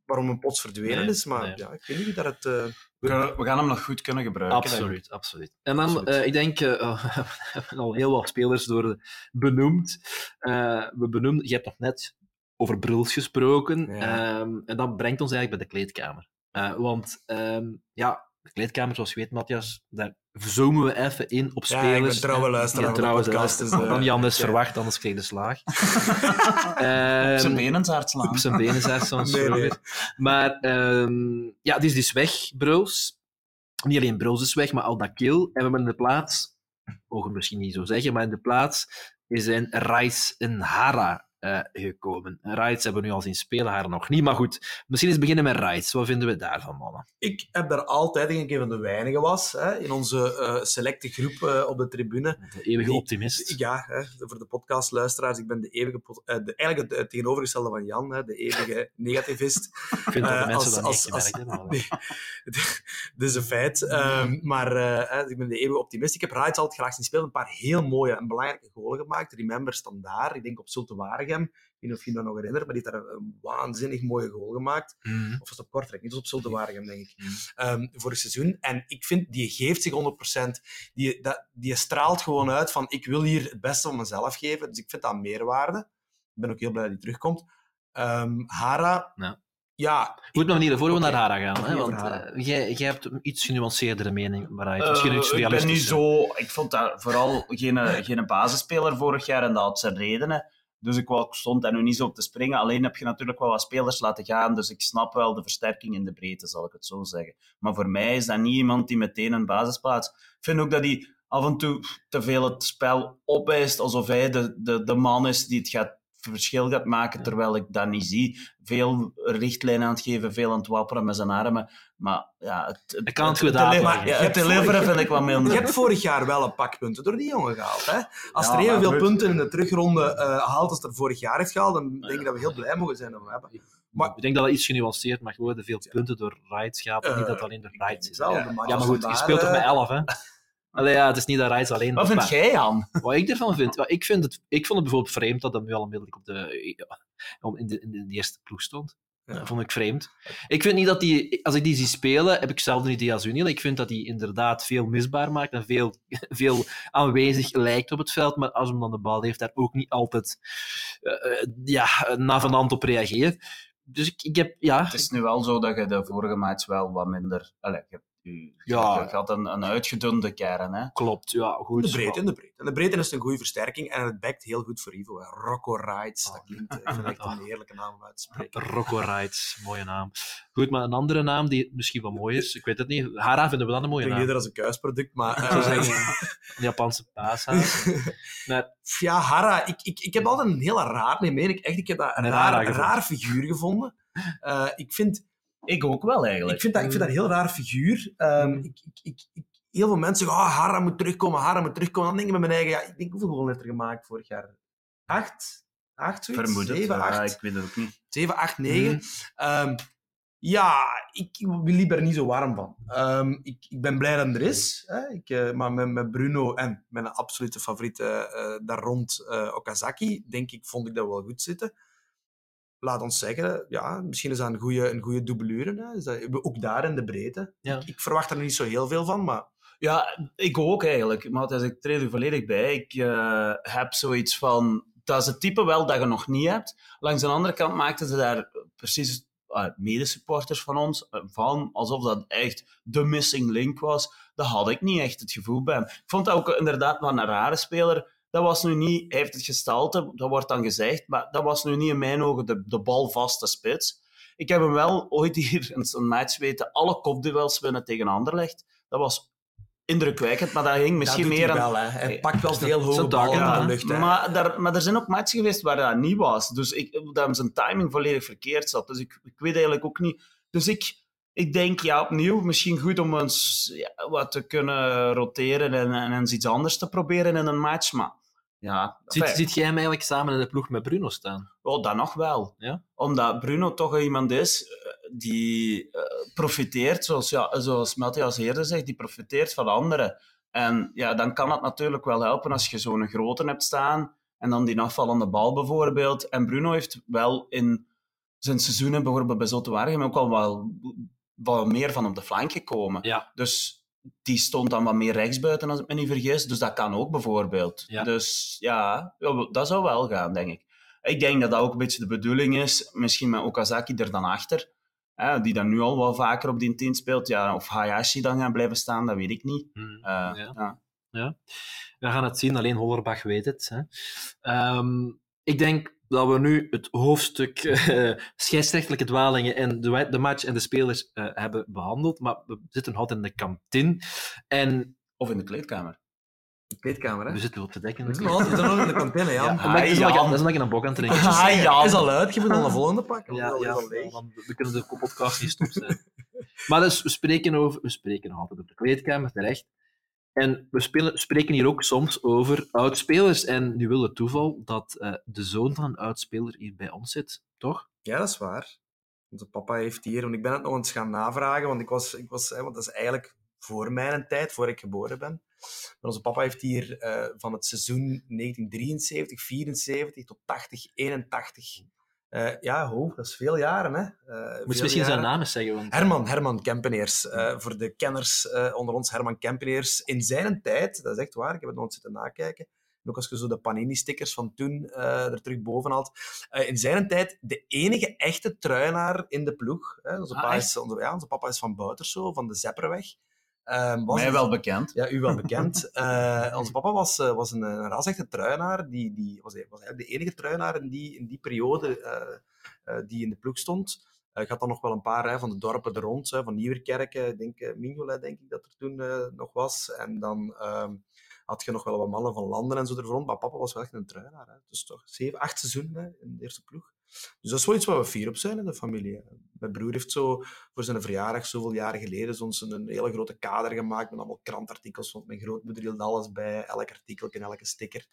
waarom een plots verdwenen Nee, is, maar nee. ja, ik weet niet dat het... eh, we, we gaan hem nog goed kunnen gebruiken. denk. Absoluut, absoluut. En dan, Absoluut. eh, ik denk, eh, we hebben al heel wat spelers door benoemd. Eh, we benoemden, je hebt nog net over Bruls gesproken. Ja. Ehm, en dat brengt ons eigenlijk bij de kleedkamer. Eh, want ehm, ja, de kleedkamer, zoals je weet, Matthias, daar zoomen we even in op Ja, spelers. ik ben trouwe luisteraar Ja, van de trouwens, podcast, dus, dan Jan is ja. verwacht, anders kreeg je de slaag. Op Ehm, zijn benen slaan. op zijn benen, zei soms Nee. Maar ehm, ja, die is dus weg, Bruls. Niet alleen Bruls is weg, maar Aldakil. En we hebben in de plaats, mogen we misschien niet zo zeggen, maar in de plaats is een Rais en Hara eh, gekomen. Rais hebben we nu al zien spelen, haar nog niet. Maar goed, misschien eens beginnen met Rais. Wat vinden we daarvan, mannen? Ik heb daar altijd, denk ik, een van de weinigen was, hè, in onze eh, selecte groep eh, op de tribune. De eeuwige Die- optimist. Ja, hè, voor de podcastluisteraars, ik ben de eeuwige, de, eigenlijk het, tegenovergestelde van Jan, hè, de eeuwige negativist. Ik vind dat de mensen als- dat als- niet als- gemerkt Nee, dat is een feit. Ehm, maar hè, ik ben de eeuwige optimist. Ik heb Rijts altijd graag zien spelen. Een paar heel mooie en belangrijke goalen gemaakt. Remember standaard. Ik denk op Zulte Waregem. Ik weet niet of je je dat nog herinnert, maar die heeft daar een waanzinnig mooie goal gemaakt. Mhm. Of was het op Kortrijk? Niet op Zulte Waregem, denk ik. Mhm. Ehm, vorig seizoen. En ik vind, die geeft zich 100%. Die, dat, die straalt gewoon uit van, ik wil hier het beste van mezelf geven. Dus ik vind dat meerwaarde. Ik ben ook heel blij dat die terugkomt. Ehm, Hara, Ja. ja, Goed, maar niet voor we Oké, naar Hara gaan. nog Hè, niet want eh, jij, jij hebt een iets genuanceerdere mening, maar Eh, misschien iets ik ben niet realistischer. zo... Ik vond dat vooral geen, geen basisspeler vorig jaar en dat had zijn redenen. Dus ik wou- stond daar nu niet zo op te springen. Alleen heb je natuurlijk wel wat spelers laten gaan. Dus ik snap wel de versterking in de breedte, zal ik het zo zeggen. Maar voor mij is dat niet iemand die meteen een basisplaats... Ik vind ook dat hij af en toe te veel het spel opeist, alsof hij de, de, de man is die het gaat, verschil gaat maken, terwijl ik dat niet zie. Veel richtlijnen aan het geven, veel aan het wapperen met zijn armen. Maar ja, het, kan het het, uitleggen. ja, Je het hebt deliveren vind ik wat minder. Je hebt vorig jaar wel een pak punten door die jongen gehaald. Hè? Als Ja, er evenveel maar goed. punten in de terugronde eh, haalt als er vorig jaar heeft gehaald, dan denk ik dat we heel blij mogen zijn dat we hebben. Maar- ik denk dat dat iets genuanceerd mag worden. Veel punten door Rides gaat. Eh, niet dat het alleen door Rides is. Wel, Ja, maar goed, je speelt toch eh, met 11, hè? Allee, ja, het is niet dat Rides alleen... Wat vind jij, Jan? Wat ik ervan vind? Ja, ik, vind het, ik vond het bijvoorbeeld vreemd dat hij nu al onmiddellijk op de, om in, de, in de eerste ploeg stond. Dat vond ik vreemd. Ik vind niet dat die, als ik die zie spelen, heb ik hetzelfde idee als Uniel. Ik vind dat hij inderdaad veel misbaar maakt en veel, veel aanwezig lijkt op het veld, maar als hem dan de bal heeft, daar ook niet altijd uh, ja, navenant op reageert. Dus ik, ik heb, ja... Het is nu wel zo dat je de vorige match wel wat minder... Allez, je ja. Je had een, een uitgedunde kern. Hè? Klopt, ja. Goed. De breedte, de breedte. En de breedte is een goede versterking en het backt heel goed voor Ivo. Rocco Rides, dat klinkt ik vind echt een heerlijke naam om uit te spreken. Rocco Rides, mooie naam. Goed, maar een andere naam die misschien wel mooi is, ik weet het niet. Hara vinden we dan een mooie naam. Ik als een kuisproduct, maar... Uh, zeggen, een Japanse paashaas. Ja, Hara, ik, ik, ik heb altijd een heel raar, nee, meen ik echt, ik heb dat een raar, raar figuur gevonden. Uh, ik vind ik ook wel, eigenlijk. Ik vind dat, ik vind dat een heel raar figuur. Um, ik, ik, ik, heel veel mensen zeggen, oh, Hara moet terugkomen, Hara moet terugkomen. Dan denk ik met mijn eigen, ja, ik denk, hoeveel goals heeft er gemaakt vorig jaar? Acht? Acht, zoiets? Vermoed Zeven, acht? Ja, ik weet het ook niet. Zeven, acht, negen. Mm. Um, ja, ik, ik ben er niet zo warm van. Um, ik, ik ben blij dat er is. Hè. Ik, uh, maar met, met Bruno en mijn absolute favoriete uh, daar rond, uh, Okazaki, denk ik, vond ik dat wel goed zitten laat ons zeggen, ja, misschien is dat een goede, een goede dubbelure. Hè? Is dat, ook daar in de breedte. Ja. Ik, ik, verwacht er niet zo heel veel van, maar... Ja, ik ook eigenlijk. Maar als ik treed er volledig bij. Ik uh, heb zoiets van... Dat is het type wel dat je nog niet hebt. Langs de andere kant maakten ze daar precies uh, medesupporters van ons uh, van, alsof dat echt de missing link was. Daar had ik niet echt het gevoel bij Ik vond dat ook inderdaad wel een rare speler dat was nu niet, hij heeft het gestalte, dat wordt dan gezegd, maar dat was nu niet in mijn ogen de, de balvaste spits. Ik heb hem wel ooit hier in een match weten alle kopduels winnen tegen Anderlecht. Dat was indrukwekkend, maar dat ging misschien meer aan... Wel, Hij pakt wel heel hoge ballen in de lucht. Hè. Maar, daar, maar er zijn ook matchen geweest waar dat niet was. Dus ik, dat zijn timing volledig verkeerd zat. Dus ik, ik weet eigenlijk ook niet... Dus ik, ik denk, ja, opnieuw, misschien goed om eens ja, wat te kunnen roteren en, en eens iets anders te proberen in een match. Maar ja, Zit, zit jij hem eigenlijk samen in de ploeg met Bruno staan? Oh, dat nog wel. Ja? Omdat Bruno toch iemand is eh, die uh, profiteert, zoals, ja, zoals Matthias eerder zegt, die profiteert van anderen. En ja, dan kan het natuurlijk wel helpen als je zo'n grote hebt staan en dan die afvallende bal bijvoorbeeld. En Bruno heeft wel in zijn seizoenen, bijvoorbeeld bij Zotte Waregem, ook al wel, wel meer van op de flank gekomen. Ja. Dus die stond dan wat meer rechtsbuiten, als ik me niet vergis. Dus dat kan ook bijvoorbeeld. Dus ja, dat zou wel gaan, denk ik. Ik denk dat dat ook een beetje de bedoeling is. Misschien met Okazaki er dan achter. Hè, die dan nu al wel vaker op die team speelt. Ja, of Hayashi dan gaan blijven staan, dat weet ik niet. Hmm. Uh, ja. ja. Ja. We gaan het zien, alleen Hollerbach weet het. Hè. Um, ik denk dat we nu het hoofdstuk uh, scheidsrechtelijke dwalingen en de, de, match en de spelers uh, hebben behandeld. Maar we zitten altijd in de kantine. En... Of in de kleedkamer. De kleedkamer, hè? We zitten op te dekken. We zitten altijd nog in de kantine, ja. ja dat is omdat ik een bok aan het drinken. Ah, ja. is al uit, je moet al een volgende pakken. Ja, ja, we kunnen de podcast niet stoppen. maar dus, we spreken, over, we spreken nog altijd op de kleedkamer, terecht. En we spreken hier ook soms over oudspelers. En nu wil het toeval dat uh, de zoon van een oudspeler hier bij ons zit, toch? Ja, dat is waar. Onze papa heeft hier, want ik ben het nog eens gaan navragen, want, ik was, ik was, hè, want dat is eigenlijk voor mijn tijd, voor ik geboren ben. Maar onze papa heeft hier uh, van het seizoen 1973, 74 tot 80, 81 uh, ja, ho, dat is veel jaren. Hè. Uh, Moet je misschien zijn naam eens zeggen? Want... Herman, Herman Kempeneers. Uh, voor de kenners onder ons, Herman Kempeneers. In zijn tijd, dat is echt waar, ik heb het nog eens zitten nakijken. En ook als je zo de Panini-stickers van toen er terug boven haalt. in zijn tijd de enige echte truinaar in de ploeg. Hè. Onze, ah, papa is, onze, ja, onze papa is van Bouterso, van de Zepperweg. Um, was Mij wel bekend. Ja, u wel bekend. uh, onze papa was, uh, was een, een rasechte truinaar. Die, die was, was eigenlijk de enige truinaar in die, in die periode uh, die in de ploeg stond. Ik had dan nog wel een paar hè, van de dorpen er rond, hè, van Nieuwerkerken, denk, Mignolet denk ik dat er toen nog was. En dan um, had je nog wel wat mannen van landen en zo er rond. Maar papa was wel echt een truinaar. Hè. Dus toch zeven, acht seizoenen in de eerste ploeg. Dus dat is wel iets waar we fier op zijn in de familie. Mijn broer heeft zo voor zijn verjaardag, zoveel jaren geleden, ons een hele grote kader gemaakt met allemaal krantartikels. Want mijn grootmoeder hield alles bij, elk artikel en elke sticker.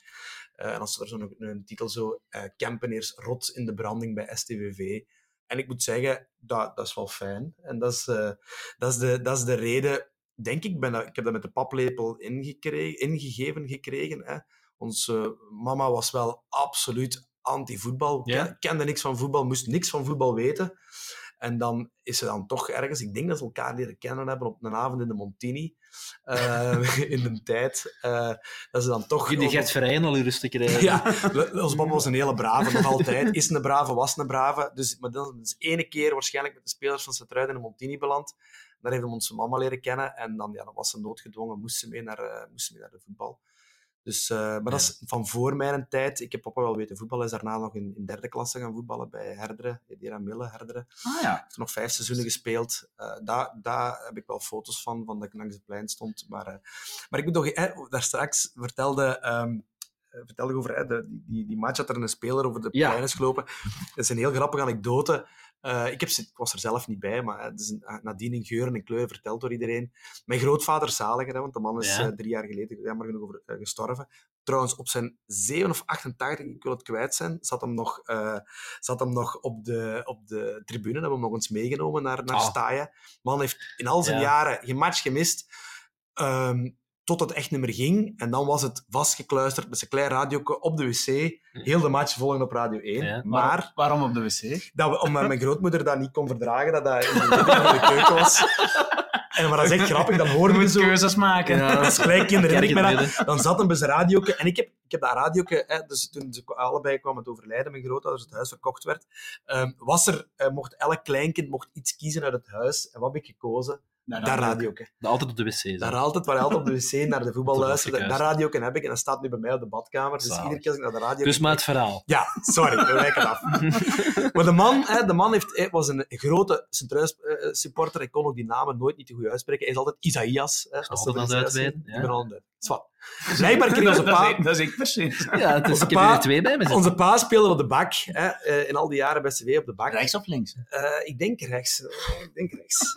Uh, en als er zo'n een, titel zo, uh, Kempeneers rots in de branding bij STVV. En ik moet zeggen, dat, dat is wel fijn. En dat is, uh, dat is, de, dat is de reden, denk ik, ben ik heb dat met de paplepel ingegeven gekregen. Hè. Onze mama was wel absoluut anti-voetbal. Ja. Ken- Kende niks van voetbal, moest niks van voetbal weten. En dan is ze dan toch ergens, ik denk dat ze elkaar leren kennen hebben op een avond in de Montini, eh, in de tijd, eh, dat ze dan toch... Je die Gert Verheyen al rustig krijgen. Ja, onze papa was een hele brave, nog altijd. Is een brave, was een brave. Dus, maar dat is ene keer waarschijnlijk met de spelers van Sint-Truiden in de Montini beland. Daar heeft hem onze mama leren kennen. En dan, ja, dan was ze noodgedwongen, moest ze mee naar, eh, moest ze mee naar de voetbal. Dus, eh, maar dat is van voor mijn tijd. Ik heb papa wel weten voetballen. Is daarna nog in, in derde klasse gaan voetballen bij Herderen. Dera Mille, Herderen. Ah ja. heeft nog vijf seizoenen gespeeld. Eh, daar, daar heb ik wel foto's van, van dat ik langs het plein stond. Maar, eh, maar ik moet nog... eh, daar straks vertelde... eh, vertelde ik over hè, de, die- die, die match dat er een speler over de Ja. plein is gelopen. Dat is een heel grappige anekdote. Eh, ik, heb, ik was er zelf niet bij, maar het is een, eh, nadien in geuren en kleuren verteld door iedereen. Mijn grootvader zaliger, hè, want de man is Ja. eh, drie jaar geleden jammer genoeg over, eh, gestorven. Trouwens, op zijn 7 of 88, ik wil het kwijt zijn, zat hem nog, eh, zat hem nog op, de, op de tribune. Hebben we hem nog eens meegenomen naar, naar. Staaien. Man heeft in al zijn Ja. jaren geen match gemist. ehm, tot het echt niet meer ging. En dan was het vastgekluisterd met zijn klein radio op de wc. Heel de match volgen op Radio 1. Ja. Maar Waarom op de wc? dat we, omdat mijn grootmoeder dat niet kon verdragen, dat dat in de, keuken was. En, maar dat is echt grappig, dan hoorde Je je moet zo... keuzes maken. Ja. Als kleinkind herinner ik me dat. het. Dan zat hem bij zijn. En ik heb, ik heb dat radioke, hè, dus toen ze allebei kwamen te overlijden, mijn grootouders, het huis verkocht werd, ehm, was er, eh, mocht elk kleinkind mocht iets kiezen uit het huis. En wat heb ik gekozen? Nou, dat dan- radioke. Altijd op de wc. zo. Daar altijd, waar hij altijd op de wc naar de voetbal luisterde. Dat ik radioke heb ik en dat staat nu bij mij op de badkamer. Dus Zalig. iedere keer als ik naar de radio Dus maar het verhaal. ja, sorry, we wijken af. maar de man, hè, de man heeft, hij was een grote Sint-Truis-supporter. Ik kon ook die namen nooit niet te goed uitspreken. Hij is altijd Isaïas. Hè, als er Isaïas uitweiden, ja. Ik ben al. Zwat. Blijkbaar kreeg onze dat, is pa... dat is ik precies. Ja, het is, Onze ik heb er pa- nu twee bij me zitten. Onze pa speelde op de bak. Hè, eh, in al die jaren bij CV op de bak. Rechts of links? Eh, ik denk rechts. Eh, ik denk rechts.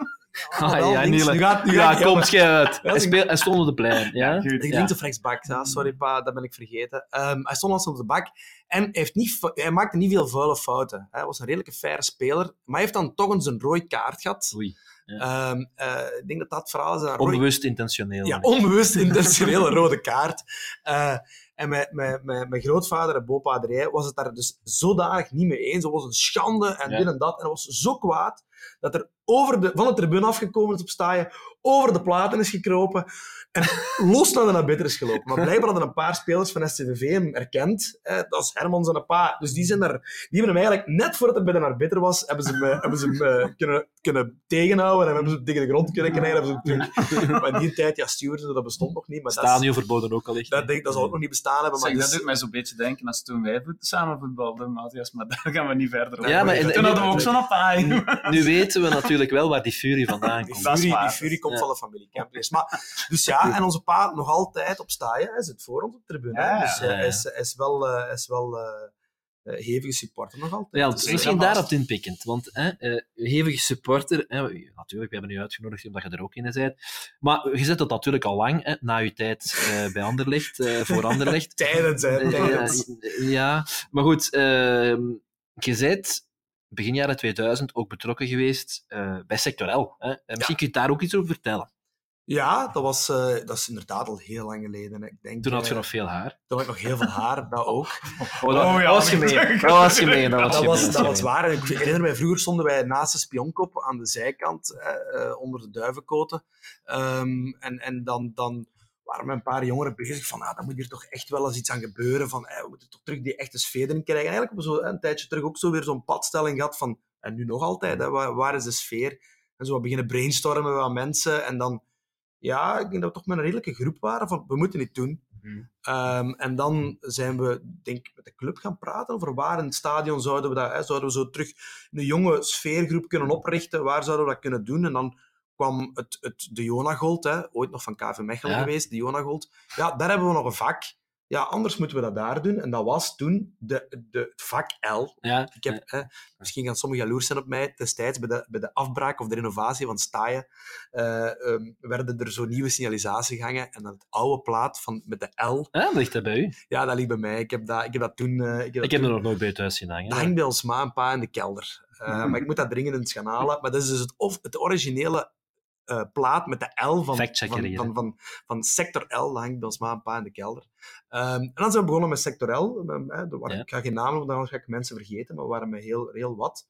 Ah, ja, links. Nu gaat- nu ja, gaat- kom, schei uit. Hij, ik- speel, hij stond op de plein. Ja? goed. Ja. links of rechts bak. Ja, sorry pa, dat ben ik vergeten. Ehm, hij stond als op de bak en hij, heeft niet, hij maakte niet veel vuile fouten. Hij was een redelijke faire speler, maar hij heeft dan toch eens een rode kaart gehad. Oei. Ehm, eh, ik denk dat dat verhaal is. Een rode- Onbewust intentioneel. Ja, onbewust intentionele rode kaart. Eh, en mijn, mijn, mijn, mijn grootvader en bopaderij was het daar dus zodanig niet mee eens. Het was een schande en Ja. dit en dat. En hij was zo kwaad dat er over de, van de tribune afgekomen is op staaien, over de platen is gekropen en los naar de nabiter is gelopen. Maar blijkbaar hadden een paar spelers van SCVV hem erkend. Eh, dat is Herman zijn pa. Dus die, zijn daar, die hebben hem eigenlijk, net voordat hij bij de arbiter was, hebben ze hem, eh, hebben ze hem eh, kunnen, kunnen tegenhouden en hebben ze hem tegen de grond kunnen krijgen. Hebben ze hem terug. Maar in die tijd, ja, stewards, dat bestond nog niet. Maar Stadion verboden ook al echt. dat, denk, dat zal ook nog niet bestaan hebben. Maar Zeg, dat dus- doet mij zo'n beetje denken als toen wij samen voetbalden, Matthias, maar daar gaan we niet verder over. Ja, maar in- toen hadden we ook zo'n paai. Nu weten we natuurlijk wel waar die furie vandaan Die komt. Is furie, die furie komt Ja. van de familie Kempeneers. Maar, dus ja, en onze pa nog altijd op staaien. Hij zit voor ons op de tribune. Ja, dus eh, ja, ja. hij, is, hij is wel, eh, hij is wel eh, eh, hevige supporter nog altijd. Ja, Dus, dus misschien daarop inpikkend. Want hè, eh, hevige supporter, hè, natuurlijk, we hebben u uitgenodigd omdat je er ook in bent. Maar je zet dat natuurlijk al lang, hè, na je tijd eh, bij Anderlecht, eh, voor Anderlecht. Tijdens, hè, tijdens. ja, maar goed, ehm, je bent begin jaren 2000 ook betrokken geweest eh, bij Sectorel. Hè? En misschien kun je daar ook iets over vertellen. Ja, dat, was, eh, dat is inderdaad al heel lang geleden. Ik denk, Toen had je eh, nog veel haar. Toen had ik nog heel veel haar, dat ook. Oh, dat, Oh ja, dat was gemeen. Dat was gemeen. Dat was, dat was, dat was gemeen. waar. En ik herinner mij, vroeger stonden wij naast de spionkop aan de zijkant, eh, eh, onder de duivenkoten. Ehm, en en dan, dan waren we een paar jongeren bezig van, ah, dan moet hier toch echt wel eens iets aan gebeuren. Van, eh, we moeten toch terug die echte sfeer in krijgen. En eigenlijk hebben we zo een tijdje terug ook zo weer zo'n padstelling gehad van, en nu nog altijd, hè, waar, waar is de sfeer? En zo wat beginnen brainstormen met wat mensen. En dan, ja, ik denk dat we toch met een redelijke groep waren van, we moeten dit doen. Mhm. Ehm, en dan zijn we, denk ik, met de club gaan praten over waar in het stadion zouden we dat, hè, zouden we zo terug een jonge sfeergroep kunnen oprichten, waar zouden we dat kunnen doen? En dan kwam het, het, de Jonagold, hè, ooit nog van KV Mechelen Ja. geweest, de Jonagold. Ja, daar hebben we nog een vak. Ja, anders moeten we dat daar doen. En dat was toen de, de, het vak L. Ja, Ik heb, misschien gaan sommigen jaloers zijn op mij. Destijds, bij de, bij de afbraak of de renovatie van Staaien, ehm, werden er zo nieuwe signalisatie gehangen. En dan het oude plaat van, met de L, ja, dat ligt dat bij u. ja, dat ligt bij mij. Ik heb dat, ik heb dat toen... eh, ik heb dat Ik heb toen- er nog nooit bij thuis zien hangen. dat hangt bij ons ma en pa in de kelder. Eh, Mhm. Maar ik moet dat dringend eens gaan halen. Maar dat is dus het, of, het originele eh, plaat met de L van, van, van, van, van sector L. Dat hangt bij ons ma en pa in de kelder. Ehm, en dan zijn we begonnen met sector L. Eh, er waren- Ja. Ik ga geen namen noemen, dan ga ik mensen vergeten, maar we waren met heel, heel wat.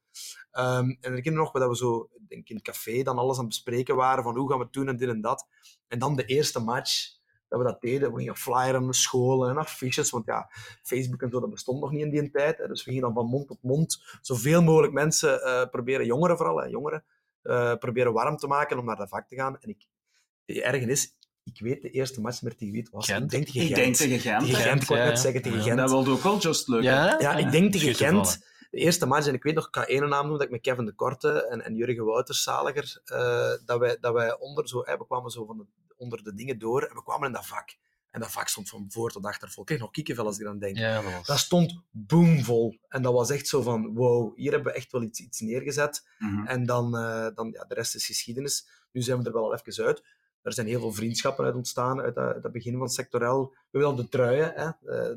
Ehm, en ik herinner nog dat we zo, denk in het café, dan alles aan het bespreken waren van hoe gaan we het doen en dit en dat. En dan de eerste match, dat we dat deden. We gingen flyeren naar scholen en affiches, want ja, Facebook en zo, dat bestond nog niet in die tijd. Hè. Dus we gingen dan van mond tot mond zoveel mogelijk mensen eh, proberen, jongeren vooral, hè, jongeren, eh, proberen warm te maken om naar dat vak te gaan. En ik, de ergernis, ik weet de eerste match met tegen wie het was. Gent. Ik denk tegen Ik Gent. denk tegen Gent. Tegen. Gent, ik wou ja, net ja. zeggen, tegen Ja. Gent. Dat wilde ook wel just lukken. Ja? Ja, ik denk tegen Gent. De eerste match, en ik weet nog, ik ga één naam noemen, dat ik met Kevin de Korte en, en Jurgen Wouters, zaliger, eh, dat, wij, dat wij onder, zo, we kwamen zo van de, onder de dingen door en we kwamen in dat vak. En dat vak stond van voor tot achter vol. Ik kreeg nog kiekenvel als ik eraan denk. Ja, dat was... Dat stond boomvol. En dat was echt zo van, wow, hier hebben we echt wel iets, iets neergezet. Mhm. En dan, eh, dan ja, de rest is geschiedenis. Nu zijn we er wel al even uit. Er zijn heel veel vriendschappen uit ontstaan uit dat, dat begin van Sector L. We hebben dan de truien, hè? eh,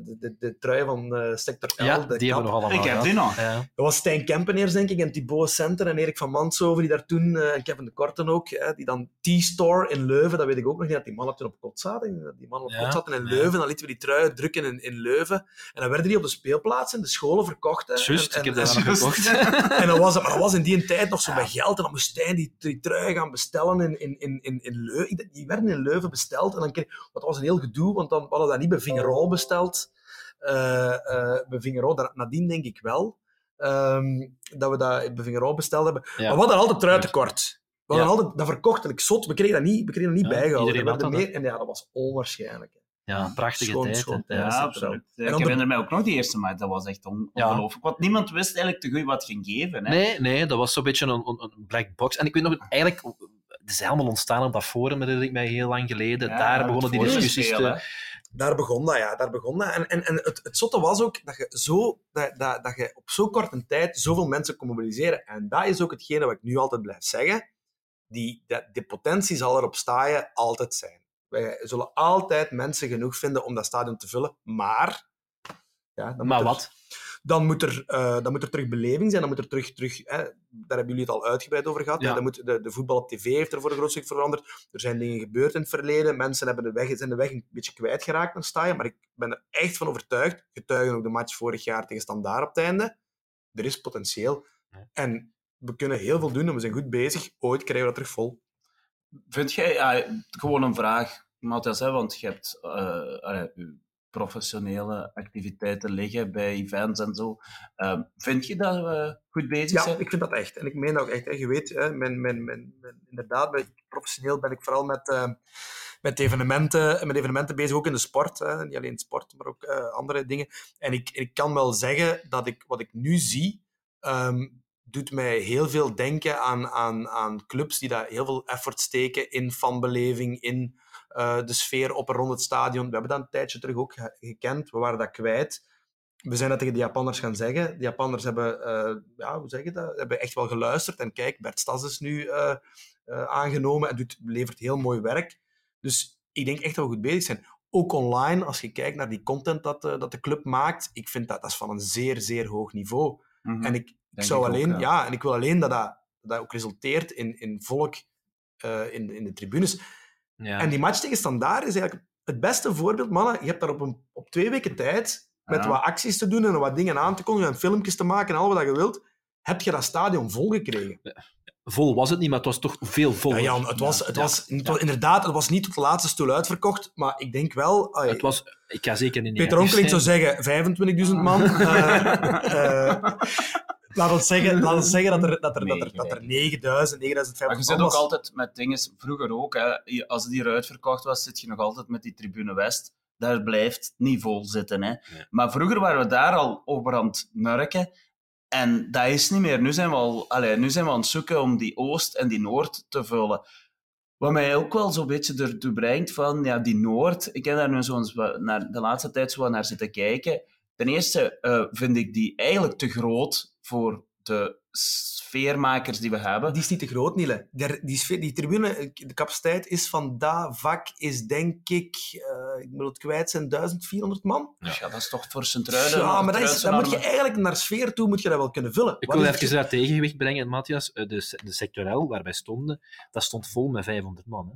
De, de, de truien van eh, Sector L. ja, de die hebben we nog allemaal Ik heb die nog. Ja. Dat was Stijn Kempeneers, denk ik, en Thibaut Center en Erik van Manshoven, die daar toen, eh, en Kevin de Korten ook, hè, die dan T-Store in Leuven, dat weet ik ook nog niet, dat die mannen toen op kot zaten. Die mannen op Ja, kot zaten in ja. Leuven, dan lieten we die truien drukken in, in Leuven. En dan werden die op de speelplaatsen, in de scholen verkocht. hè. Juist, En- ik heb en- dat gekocht. en dan was het, maar dat was in die tijd nog zo met geld. En dan moest Stijn die, die trui gaan bestellen in, in, in, in, in Leuven. Die werden in Leuven besteld. En dan kreeg, dat was een heel gedoe, want dan we hadden dat niet bij Vingerol besteld. Eh eh bij Vingerol, daar- nadien denk ik wel. ehm, dat we dat bij Vingerol besteld hebben. Ja. Maar we hadden altijd truitekort. We hadden Ja. altijd dat verkochtelijk zot. We kregen dat niet, we kregen dat niet Ja, bijgehouden. dat, meer, en ja, dat was onwaarschijnlijk. Ja, prachtige Schoon, tijd. schoon. Ja, Ja. Absoluut. Ik herinner mij ook nog die eerste match. Dat was echt on Ja. ongelooflijk. Want niemand wist eigenlijk te goed wat ging geven. Hè. Nee, nee, dat was zo'n beetje een, een, een black box. En ik weet nog, eigenlijk, is helemaal ontstaan op dat forum, herinner ik mij heel lang geleden. Ja, Daar begonnen die discussies spelen, te... Daar begon dat, ja. Daar begon dat. En, en, en het, het zotte was ook dat je, zo, dat, dat, dat je op zo'n korte tijd zoveel mensen kon mobiliseren. En dat is ook hetgene wat ik nu altijd blijf zeggen. Die, dat, de potentie zal er op staaien altijd zijn. Wij zullen altijd mensen genoeg vinden om dat stadion te vullen. Maar... Ja, dan moet Maar er- wat? Dan moet, er, eh, dan moet er terug beleving zijn. Dan moet er terug... terug hè, daar hebben jullie het al uitgebreid over gehad. Ja. Dan moet, de, de voetbal op tv heeft er voor een groot stuk veranderd. Er zijn dingen gebeurd in het verleden. Mensen hebben de weg, zijn de weg een beetje kwijtgeraakt naar staaien. Maar ik ben er echt van overtuigd. Getuigen ook de match vorig jaar tegen Standaard op het einde. Er is potentieel. Ja. En we kunnen heel veel doen en we zijn goed bezig. Ooit krijgen we dat terug vol. Vind jij, ja, gewoon een vraag, Matthias, hè, want je hebt je professionele activiteiten liggen bij events en zo. Ehm, vind je dat we goed bezig Ja, zijn? ik vind dat echt. En ik meen dat ook echt. Hè. Je weet, hè, mijn, mijn, mijn, inderdaad, professioneel ben ik vooral met, eh, met, evenementen, met evenementen bezig, ook in de sport. Hè. Niet alleen sport, maar ook eh, andere dingen. En ik, ik kan wel zeggen dat ik, wat ik nu zie, ehm, doet mij heel veel denken aan, aan, aan clubs die daar heel veel effort steken in fanbeleving, in eh, de sfeer op en rond het stadion. We hebben dat een tijdje terug ook ge- gekend. We waren dat kwijt we zijn dat tegen de Japanners gaan zeggen. De Japanners hebben, eh, ja, hoe zeg je dat? Hebben echt wel geluisterd. En kijk, Bert Stas is nu eh, aangenomen en doet, levert heel mooi werk. Dus ik denk echt dat we goed bezig zijn. Ook online, als je kijkt naar die content dat, dat de club maakt, ik vind dat, dat is van een zeer, zeer hoog niveau. Mhm. En ik, ik zou ook, alleen, ja. ja. en ik wil alleen dat dat, dat ook resulteert in, in volk eh, in, in de tribunes. Ja. En die match tegen Standaard is eigenlijk het beste voorbeeld, mannen. Je hebt daar op, een, op twee weken tijd, met Ja. wat acties te doen en wat dingen aan te kondigen en filmpjes te maken en al wat je wilt, heb je dat stadion volgekregen. Vol was het niet, maar het was toch veel Ja, voller. Jan, het was, het Ja. was, het was inderdaad, het was niet tot de laatste stoel uitverkocht, maar ik denk wel... Het was, ik ga zeker niet Peter Onkeling zou zeggen 25.000 man. Eh, eh, laat ons zeggen, laat ons zeggen dat er, dat er, dat er, dat er 9000, 9500 Maar je zit ook altijd met dingen, vroeger ook, hè, als die eruit verkocht was, zit je nog altijd met die Tribune West. Daar blijft niet vol zitten. Hè. Maar vroeger waren we daar al over aan het nurken. En dat is niet meer. Nu zijn we, al, allee, nu zijn we aan het zoeken om die Oost en die Noord te vullen. Wat mij ook wel zo'n beetje ertoe brengt van, ja, die Noord, ik heb daar nu zo naar, de laatste tijd zo naar zitten kijken. Ten eerste eh, vind ik die eigenlijk te groot voor de sfeermakers die we hebben. Die is niet te groot, Niele. Die, die, sfeer- die tribune, de capaciteit is van dat vak, is denk ik, eh, ik moet het kwijt zijn, 1400 man. Ja. dat is toch voor Sint-Truiden. Ja, maar dat is, dan moet je eigenlijk naar sfeer toe moet je dat wel kunnen vullen. Ik Wat wil even dat tegengewicht brengen, Matthias. Eh, De, de sectorel waar wij stonden, dat stond vol met 500 man. Hè.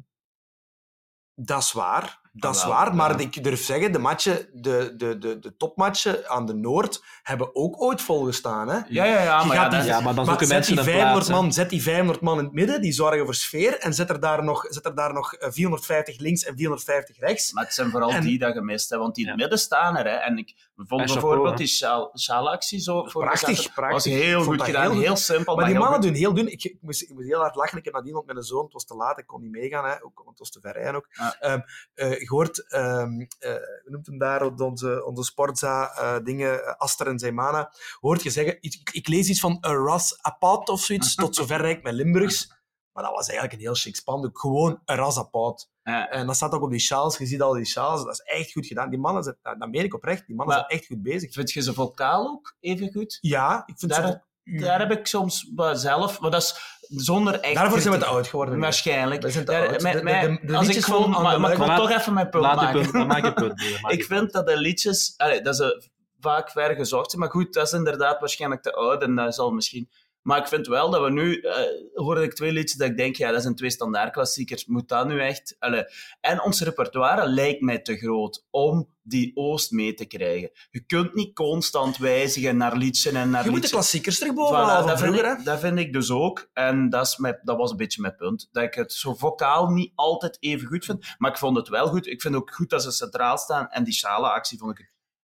Dat is waar, dat is waar. Maar ja. ik durf zeggen, de, matchen, de, de, de, de topmatchen aan de Noord hebben ook ooit volgestaan. Hè? Ja, ja, ja, maar ja, die- dat, Ja, maar dan Maar zoeken zet mensen die, een 500 plaats. hè. man, zet die 500 man in het midden, die zorgen voor sfeer. En zet er daar nog, zet er daar nog eh, 450 links en 450 rechts. maar het zijn vooral En- die dat gemist hebben, want die in het midden staan er. Hè. En ik vond En bijvoorbeeld die sjaalactie zo voor Prachtig, de zetten, prachtig. was heel goed dat gedaan, heel simpel. Maar die heel mannen goed. doen heel dun. Ik, ik, moest, ik moest heel hard lachen. Ik heb nadien, want mijn zoon het was te laat, ik kon niet meegaan, hè, ook, want het was te ver rijden ook. Ja. Ehm, eh, je hoort, ehm eh, hoe noemt hem daar, op onze, onze sportza eh, dingen, eh, Aster en Zeymana, hoort je zeggen, ik, ik lees iets van een ras apart of zoiets, tot zover rijk met Limburgs. Maar dat was eigenlijk een heel chic spandoek. Gewoon een ras apart. Ja. En dat staat ook op die sjaals. Je ziet al die sjaals. Dat is echt goed gedaan. Die mannen zijn, dat meen ik oprecht, die mannen Maar- zijn echt goed bezig. Vind je ze vocaal ook even goed? Ja, ik vind Daar- ze... Daar heb ik soms zelf, maar dat is zonder echt. Daarvoor zijn we te oud geworden. Waarschijnlijk. We zijn te Daar- oud. met- De- de- met- de- de als ik van maar, ik wil toch even mijn punt maken. punt, maak je punt. Dylan, maak je Ik punt. vind dat de liedjes, allee, dat ze vaak ver gezocht zijn, maar goed, dat is inderdaad waarschijnlijk te oud en dat zal misschien. Maar ik vind wel dat we nu, eh hoorde ik twee liedjes dat ik denk, ja, dat zijn twee standaardklassiekers, moet dat nu echt. Allee. En ons repertoire lijkt mij te groot om die Oost mee te krijgen. Je kunt niet constant wijzigen naar liedjes en naar Je moet de klassiekers terug Voilà, dat, vind vroeger. ik, hè. dat vind ik dus ook. En dat, is mijn, dat was een beetje mijn punt. Dat ik het zo vocaal niet altijd even goed vind. Maar ik vond het wel goed. Ik vind ook goed dat ze centraal staan. En die Schala-actie vond ik...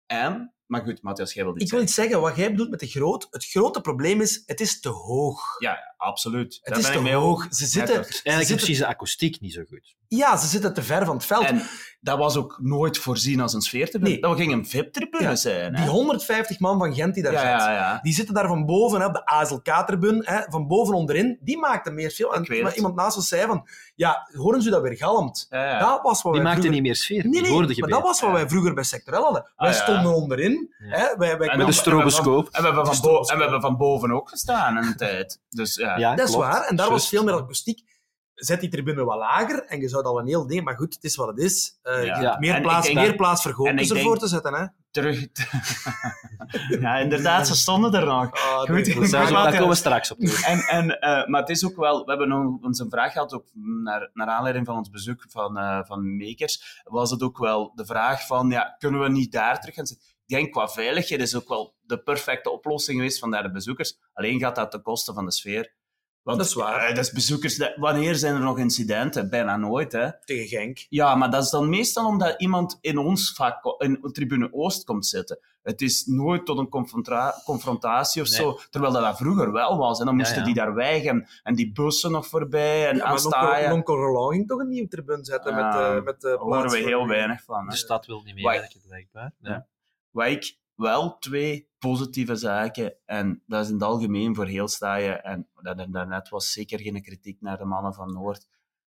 En... Maar goed, Matthias, jij wil iets Ik wil iets zeggen, wat jij bedoelt met de groot. Het grote probleem is, het is te hoog. Ja, ja, absoluut. Het Daar is ben te hoog. ook. Ze zitten, ze Eigenlijk is zitten, precies de akoestiek niet zo goed. ja, ze zitten te ver van het veld. En dat was ook nooit voorzien als een sfeertribune. Nee. Dat ging een VIP-tribune Ja, zijn. Hè? die 150 man van Gent die daar ja, zit, ja, ja. die zitten daar van boven, hè, op de ASLK-tribune, hè, van boven onderin. Die maakten meer veel. En maar het. iemand naast ons zei van, ja, horen ze dat weer galmt? ja, ja. Dat was wat Die wij maakte vroeger... niet meer sfeer. Nee, die nee, maar dat was wat wij vroeger bij Sectorel hadden. Wij Ah, ja. stonden onderin. Ja. Hè, wij, wij En Met dan- een stroboscoop. En we hebben van, De bo- stroboscoop. en we hebben van boven ook gestaan een tijd. Dus ja. Ja, Dat is waar. En daar was veel meer akoestiek. Zet die tribune wat lager en je zou dat wel een heel ding... Maar goed, het is wat het is. Eh, Ja. je hebt Ja. meer, En plaats, denk- meer plaats voor ervoor te zetten. Hè? Terug. ja, inderdaad, ze stonden er nog. Ah, Goed. nee, goed. daar, komen we straks op terug. En, en, eh, maar het is ook wel, we hebben nog ons een vraag gehad, ook naar, naar aanleiding van ons bezoek van, eh, van Makers, was het ook wel de vraag van, ja, kunnen we niet daar terug gaan zitten? Ik denk qua veiligheid is ook wel de perfecte oplossing geweest van daar de bezoekers. Alleen gaat dat ten koste van de sfeer. Want, Dat is waar. eh, dat is bezoekers, dat- wanneer zijn er nog incidenten? Bijna nooit, hè. Tegen Genk. Ja, maar dat is dan meestal omdat iemand in ons vak, in tribune Oost komt zitten. Het is nooit tot een confrontatie of Nee. zo, terwijl dat, dat vroeger wel was. En dan moesten ja. die daar wijgen en die bussen nog voorbij en Ja, maar aanstaaien. Onkel Roland ging toch een nieuwe tribune zetten Ja, met, eh met de Daar horen we heel weinig van. De stad wil niet meewerken, blijkbaar. Ja. Waar ik wel twee positieve zaken, en dat is in het algemeen voor heel staaien, en dat er daarnet was zeker geen kritiek naar de mannen van Noord,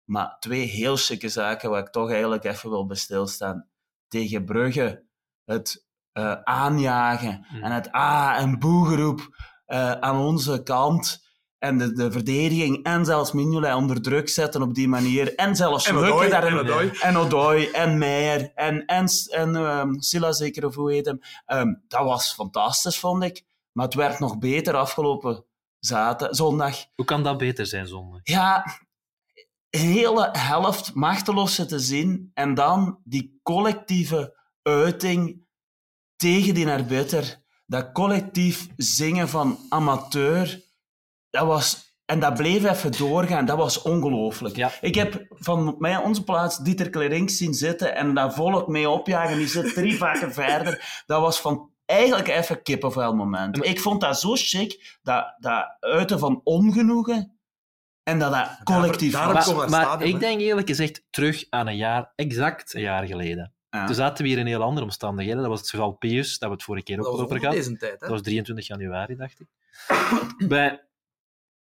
maar twee heel chique zaken waar ik toch eigenlijk even wil bij stilstaan. Tegen Brugge, het eh, aanjagen Mm. en het ah- en boegeroep eh, aan onze kant. En de, de verdediging en zelfs Mignolet onder druk zetten op die manier. En zelfs En lukken daarin. en Odoi. En Odoi, en Meijer, en, en, en ehm, Silla zeker, of hoe heet hem. Ehm, dat was fantastisch, vond ik. Maar het werd nog beter afgelopen zaterdag, zondag. Hoe kan dat beter zijn zondag? Ja, een hele helft machteloos zitten zien. En dan die collectieve uiting tegen die arbiter. Dat collectief zingen van amateur. Dat was... En dat bleef even doorgaan. Dat was ongelooflijk. Ja. Ik heb van mij onze plaats Dieter Klerink zien zitten en daar volk mee opjagen. Die zit drie vakken verder. Dat was van eigenlijk even kippenvel moment. Ik vond dat zo chic, dat, dat uiten van ongenoegen en dat dat collectief daarom was. Maar, maar ik denk eerlijk gezegd terug aan een jaar, exact een jaar geleden. Ja. Toen zaten we hier in heel andere omstandigheden. Dat was het geval Pius, dat we het vorige keer ook Dat al was over gehad. Dat was 23 januari, dacht ik. Bij,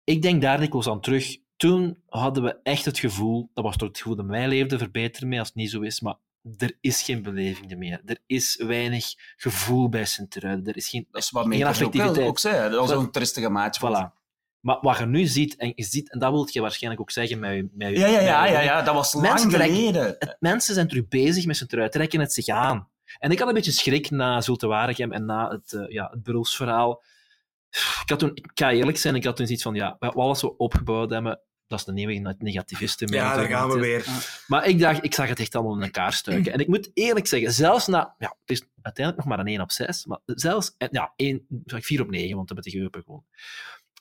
ik denk daar dikwijls aan terug. Toen hadden we echt het gevoel, dat was toch het gevoel dat mij leefde, verbeter me als het niet zo is, maar er is geen beleving meer. Er is weinig gevoel bij Sint-Truiden. Er is geen, Dat is wat geen Mekers ook, ook zei. Dat was een tristige match. Voilà. Maar wat je nu ziet, en, je ziet, en dat wil je waarschijnlijk ook zeggen met je... Met je- Ja, ja, ja, ja, ja, dat was lang Mensen trekken- geleden. Het, mensen zijn terug bezig met Sint-Truiden, trekken het zich aan. En ik had een beetje schrik na Zulte Waregem en na het, eh, ja, het beroepsverhaal. Ik, had toen, ik ga eerlijk zijn, ik had toen zoiets van, ja, wat alles we opgebouwd hebben, dat is de nieuwe negativiste. meer Ja, daar gaan we weer. Maar ik dacht, ik zag het echt allemaal in elkaar stuiken. En ik moet eerlijk zeggen, zelfs na... Ja, het is uiteindelijk nog maar een 1 op 6, maar zelfs... eh, Ja, 1, zeg ik 4 op 9, want dat we tegen Eupen gewoon.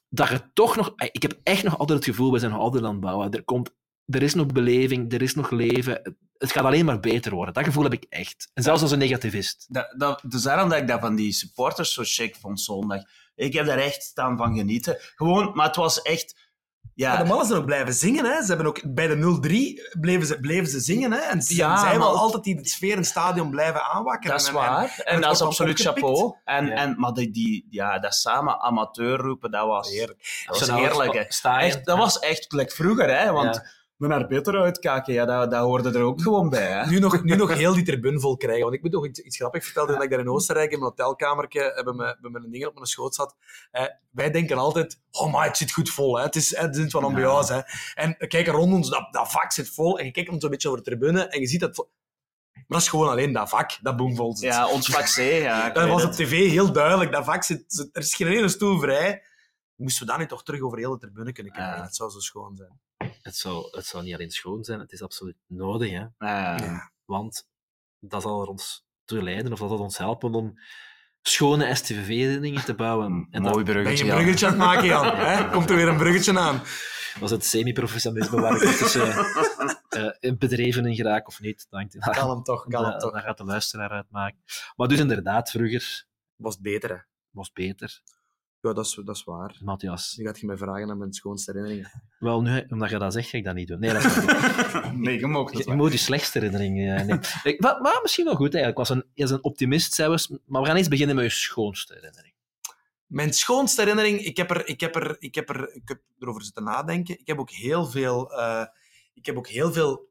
Dat je toch nog... eh, Ik heb echt nog altijd het gevoel, we zijn nog altijd aan het bouwen. Er, komt, er is nog beleving, er is nog leven. Het- gaat alleen maar beter worden. Dat gevoel heb ik echt. En zelfs als een negativist. Dat, dat, dus daarom dat ik dat van die supporters zo chic vond zondag. Ik heb daar echt staan van genieten. Gewoon, maar het was echt... Ja, de mannen zijn ook blijven zingen. Hè. Ze hebben ook, bij de 0-3 bleven ze, bleven ze zingen. Hè. En ze Ja, zij maar wel altijd die de sfeer in het stadion blijven aanwakkeren. dat is En- waar. en- dat is absoluut chapeau. En, Ja. en, maar die, die, ja, dat samen amateur roepen, dat was, Heerlijk. dat was heerlijk. hè. Echt, dat was echt gelijk vroeger, hè? Want We naar beter uitkijken, ja, dat, dat hoorde er ook gewoon bij. Hè? Nu nog, nu nog heel die tribune vol krijgen. Want ik moet nog iets, iets grappigs vertellen. Toen ik daar in Oostenrijk in mijn hotelkamertje eh, bij mijn, bij mijn dingen op mijn schoot zat. Eh, wij denken altijd, oh maar het zit goed vol. Hè. Het, is, het is van ambiance. Hè. En we kijken rond ons, dat, dat vak zit vol. En je kijkt dan zo'n beetje over de tribune en je ziet dat... Maar dat is gewoon alleen dat vak, dat boomvol zit. Ja, ons vak C, ja. dat was het. op tv heel duidelijk. Dat vak zit, zit- er is geen ene stoel vrij. Moesten we daar nu toch terug over heel de tribune kunnen kijken? Ja. Het zou zo schoon zijn. Het zou, het zou niet alleen schoon zijn, het is absoluut nodig. Hè? Ja. Ja. Want dat zal er ons toe leiden, of dat zal ons helpen om schone STVV-dingen te bouwen. En Mooi dat Ben je bruggetje, een bruggetje aan het maken, Jan? Hè? Komt er weer een bruggetje aan? was het semi-professionalisme waar ik tussen eh, eh, bedreven in geraak of niet. Dat hangt- Kan hem toch, kan hem toch. dat gaat de luisteraar uitmaken. Maar dus inderdaad, vroeger Was beter, hè? was het beter. Ja, dat is, dat is waar. Matthias, Nu gaat je mij vragen naar mijn schoonste herinneringen. wel nu, omdat je dat zegt, ga ik dat niet doen. Nee, dat is niet. Nee, je mag Je moet je slechtste herinnering eh, nemen. Maar, maar misschien wel goed eigenlijk. Ik was een, je is een optimist, zelfs. Maar we gaan eens beginnen met je schoonste herinnering. Mijn schoonste herinnering, ik heb, er, ik, heb er, ik, heb er, ik heb erover zitten nadenken. Ik heb ook heel veel, eh, ik heb ook heel veel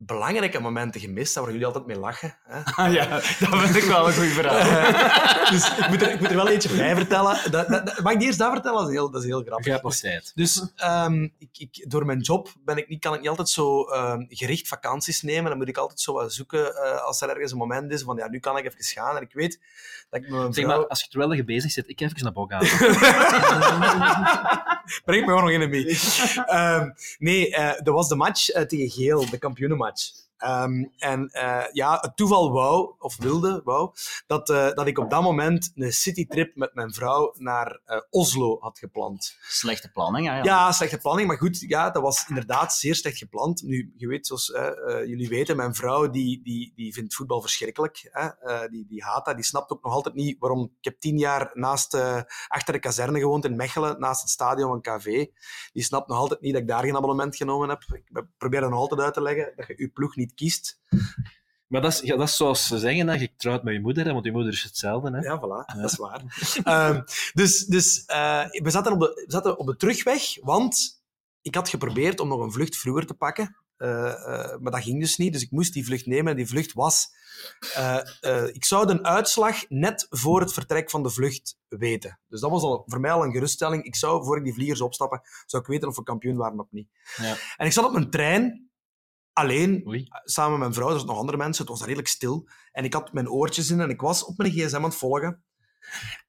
belangrijke momenten gemist, daar waar jullie altijd mee lachen. Hè? Ah, ja, dat vind ik wel een goed verhaal. Dus ik moet, er, ik moet er wel eentje bij vertellen. Dat, dat, dat- mag ik eerst dat vertellen? Dat is heel, dat is heel grappig. Je hebt nog tijd. Dus ehm, ik, ik, door mijn job ben ik niet, kan ik niet altijd zo ehm, gericht vakanties nemen. Dan moet ik altijd zo wat zoeken eh, als er ergens een moment is van ja, nu kan ik even gaan. En ik weet dat ik Zeg maar, als je terwijl je bezig zit, ik even naar Boggaan. Breng me gewoon nog in mee. Ehm, nee, eh, dat was de match eh, tegen Geel, de kampioenenmatch. Ehm, en eh, ja, het toeval wou, of wilde, wou, dat, eh, dat ik op dat moment een citytrip met mijn vrouw naar eh, Oslo had gepland. Slechte planning, hè? Jan. Ja, slechte planning, maar goed, ja, dat was inderdaad zeer slecht gepland. Nu, je weet, zoals jullie weten, mijn vrouw die, die, die vindt voetbal verschrikkelijk. Hè? Die, die haat dat. Die snapt ook nog altijd niet waarom... Ik heb tien jaar naast, achter de kazerne gewoond in Mechelen, naast het stadion van KV. Die snapt nog altijd niet dat ik daar geen abonnement genomen heb. Ik probeer dat nog altijd uit te leggen, dat je je ploeg niet kiest. Maar dat is, ja, dat is zoals ze zeggen, dat je trouwt met je moeder, hè, want je moeder is hetzelfde. Hè? Ja, voilà, dat is waar. Ehm, dus dus eh, we, zaten op de, we zaten op de terugweg, want ik had geprobeerd om nog een vlucht vroeger te pakken. eh, eh, maar dat ging dus niet, dus ik moest die vlucht nemen. En die vlucht was... ik zou de uitslag net voor het vertrek van de vlucht weten. Dus dat was al voor mij al een geruststelling. Ik zou, voor ik die vliegers opstappen, zou ik weten of we kampioen waren of niet. Ja. En ik zat op mijn trein, alleen, Oei. samen met mijn vrouw, er nog andere mensen, het was daar redelijk stil. En ik had mijn oortjes in en ik was op mijn gsm aan het volgen.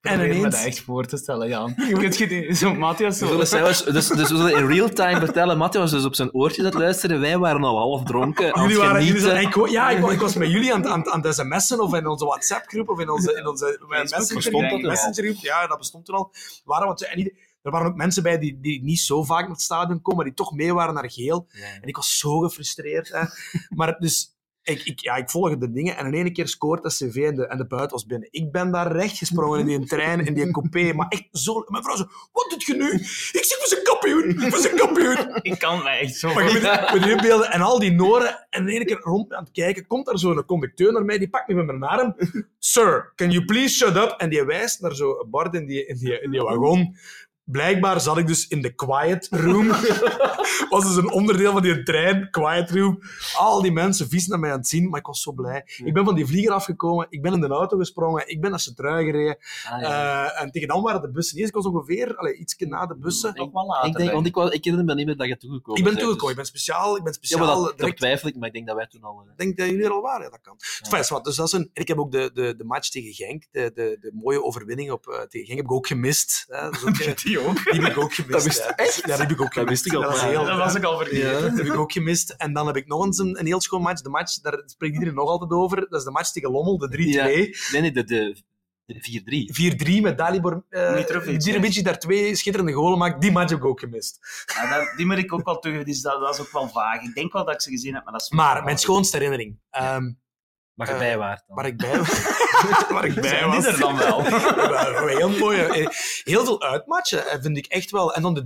En Probeer me ineens... dat echt voor te stellen, Jan. Kun je die, zo Matthias We zo... dus, dus we zullen in real time vertellen, Mathieu was dus op zijn oortjes aan het luisteren, wij waren al half dronken, Jullie waren, jullie genieten. zijn- ik, ja, ik, wa- ik was met jullie aan, het- aan, aan het sms'en of in onze WhatsApp-groep of in onze, in onze messenger, dat al? messengergroep. Ja, dat bestond toen al. Waren wat, en er waren ook mensen bij die, die niet zo vaak naar het stadion komen, maar die toch mee waren naar geel. En ik was zo gefrustreerd. Hè. Maar dus, ik, ik, ja, ik volgde de dingen en in één keer scoort de CV en de, en de buit was binnen. Ik ben daar recht gesprongen in die trein, in die coupé. Maar echt zo... Mijn vrouw zo, wat doet je nu? Ik zeg, we zijn kampioen, we zijn kampioen. Ik kan mij echt zo... Maar je moet, inbeelden, en al die Noren, en in één keer rond aan het kijken, komt daar zo'n conducteur naar mij, die pakt me bij mijn arm. Sir, can you please shut up? En die wijst naar zo'n bord in die, in die, in die wagon. Blijkbaar zat ik dus in de quiet room. was dus een onderdeel van die trein, quiet room. Al die mensen vies naar mij aan het zien, maar ik was zo blij. Ik ben van die vlieger afgekomen, ik ben in de auto gesprongen, ik ben naar Centrui gereden. Ah, ja. Eh, en tegen dan waren de bussen niet eens. Ik was ongeveer allee, iets na de bussen. Nog wel later. ik, denk, want ik, ik herinner me niet meer dat je toegekomen Ik ben toegekomen, ik dus- ben speciaal, ik ben Ja, speciaal maar dat, direct twijfel ik, maar ik denk dat wij toen al... eh, Ik denk dat jullie er al waren, ja, dat kan. Ja. Enfin, zwart, dus dat is een, en ik heb ook de, de, de match tegen Genk, de, de, de mooie overwinning op, eh, tegen Genk, heb ik ook gemist. Hè. Dat is ook, Die ook. die heb ik ook gemist. Dat wist- hè. Ja, die heb ik ook Dat wist ik al, Dat, heel, Dat was ik al vergeten. ja, dat heb ik ook gemist. En dan heb ik nog eens een, een heel schoon match. De match, daar spreekt iedereen nog altijd over. Dat is de match tegen Lommel, de 3-2. Nee, nee, de, de, de 4-3. 4-3 met Dalibor uh, Mitrovic, Mitrovic, daar twee schitterende golen maakt. Die match heb ik ook gemist. Ja, dat, die moet ik ook wel terug. Dus dat, dat is ook wel vaag. Ik denk wel dat ik ze gezien heb, maar dat is... Maar mijn schoonste herinnering, ehm, Waar je Eh, bij waart dan. waar ik bij, waar ik bij Zijn die was. er dan wel? Heel mooi. Heel veel uitmatchen eh, vind ik echt wel. En dan de 3-3.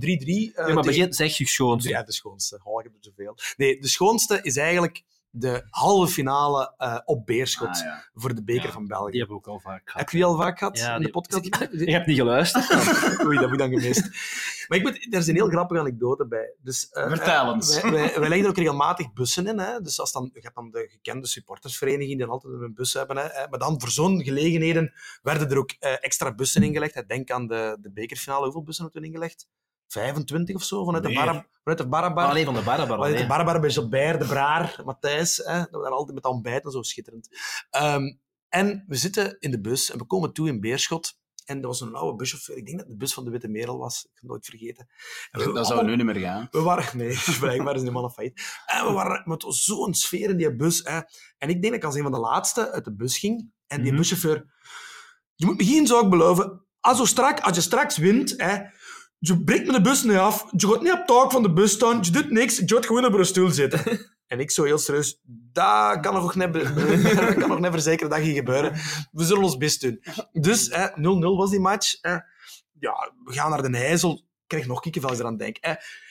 eh, nee, maar begin, zeg je schoon. Ja, de schoonste. Oh, ik heb er zoveel. Nee, de schoonste is eigenlijk de halve finale eh, op Beerschot Ah, ja. voor de beker Ja, van België. Die hebben we ook al vaak gehad. Heb je die al vaak gehad Ja, in de die- podcast? Ik heb niet geluisterd. Oei, dat heb ik dan gemist. Maar ik moet, er is een heel grappige anekdote bij. Dus, eh, Vertel eh, eens. Wij, wij, wij leggen er ook regelmatig bussen in. Hè? Dus als dan, je hebt dan de gekende supportersvereniging die dan altijd een bus hebben. Hè? Maar dan voor zo'n gelegenheden werden er ook extra bussen ingelegd. Denk aan de, de bekerfinale. Hoeveel bussen hebben we toen ingelegd? 25 of zo vanuit de. Barab, vanuit de Barabar. Alleen van de Barabar. Vanuit de. Barabar bij Gilbert, de Braar, Matthijs. Hè? Dat we daar altijd met ontbijten, zo schitterend. Ehm, en we zitten in de bus en we komen toe in Beerschot. En dat was een oude buschauffeur. Ik denk dat het de bus van de Witte Merel was. Ik het nooit vergeten. En we- Dat zou nu niet meer gaan. we waren, nee, blijkbaar is man een failliet. En we waren met zo'n sfeer in die bus. Hè. En ik denk dat ik als een van de laatste uit de bus ging. En die Mhm. buschauffeur... Je moet me geen zaak beloven. Als, je strak, als je straks wint, hè, je breekt me de bus niet af. Je gaat niet op taak van de bus staan. Je doet niks. Je gaat gewoon op een stoel zitten. En ik zo heel serieus, dat kan nog net, dat kan nog net verzekeren dat gaat gebeuren. We zullen ons best doen. Dus hè, 0-0 was die match. Ja, we gaan naar de IJssel. Ik krijg nog kikkenvel als ik eraan denk.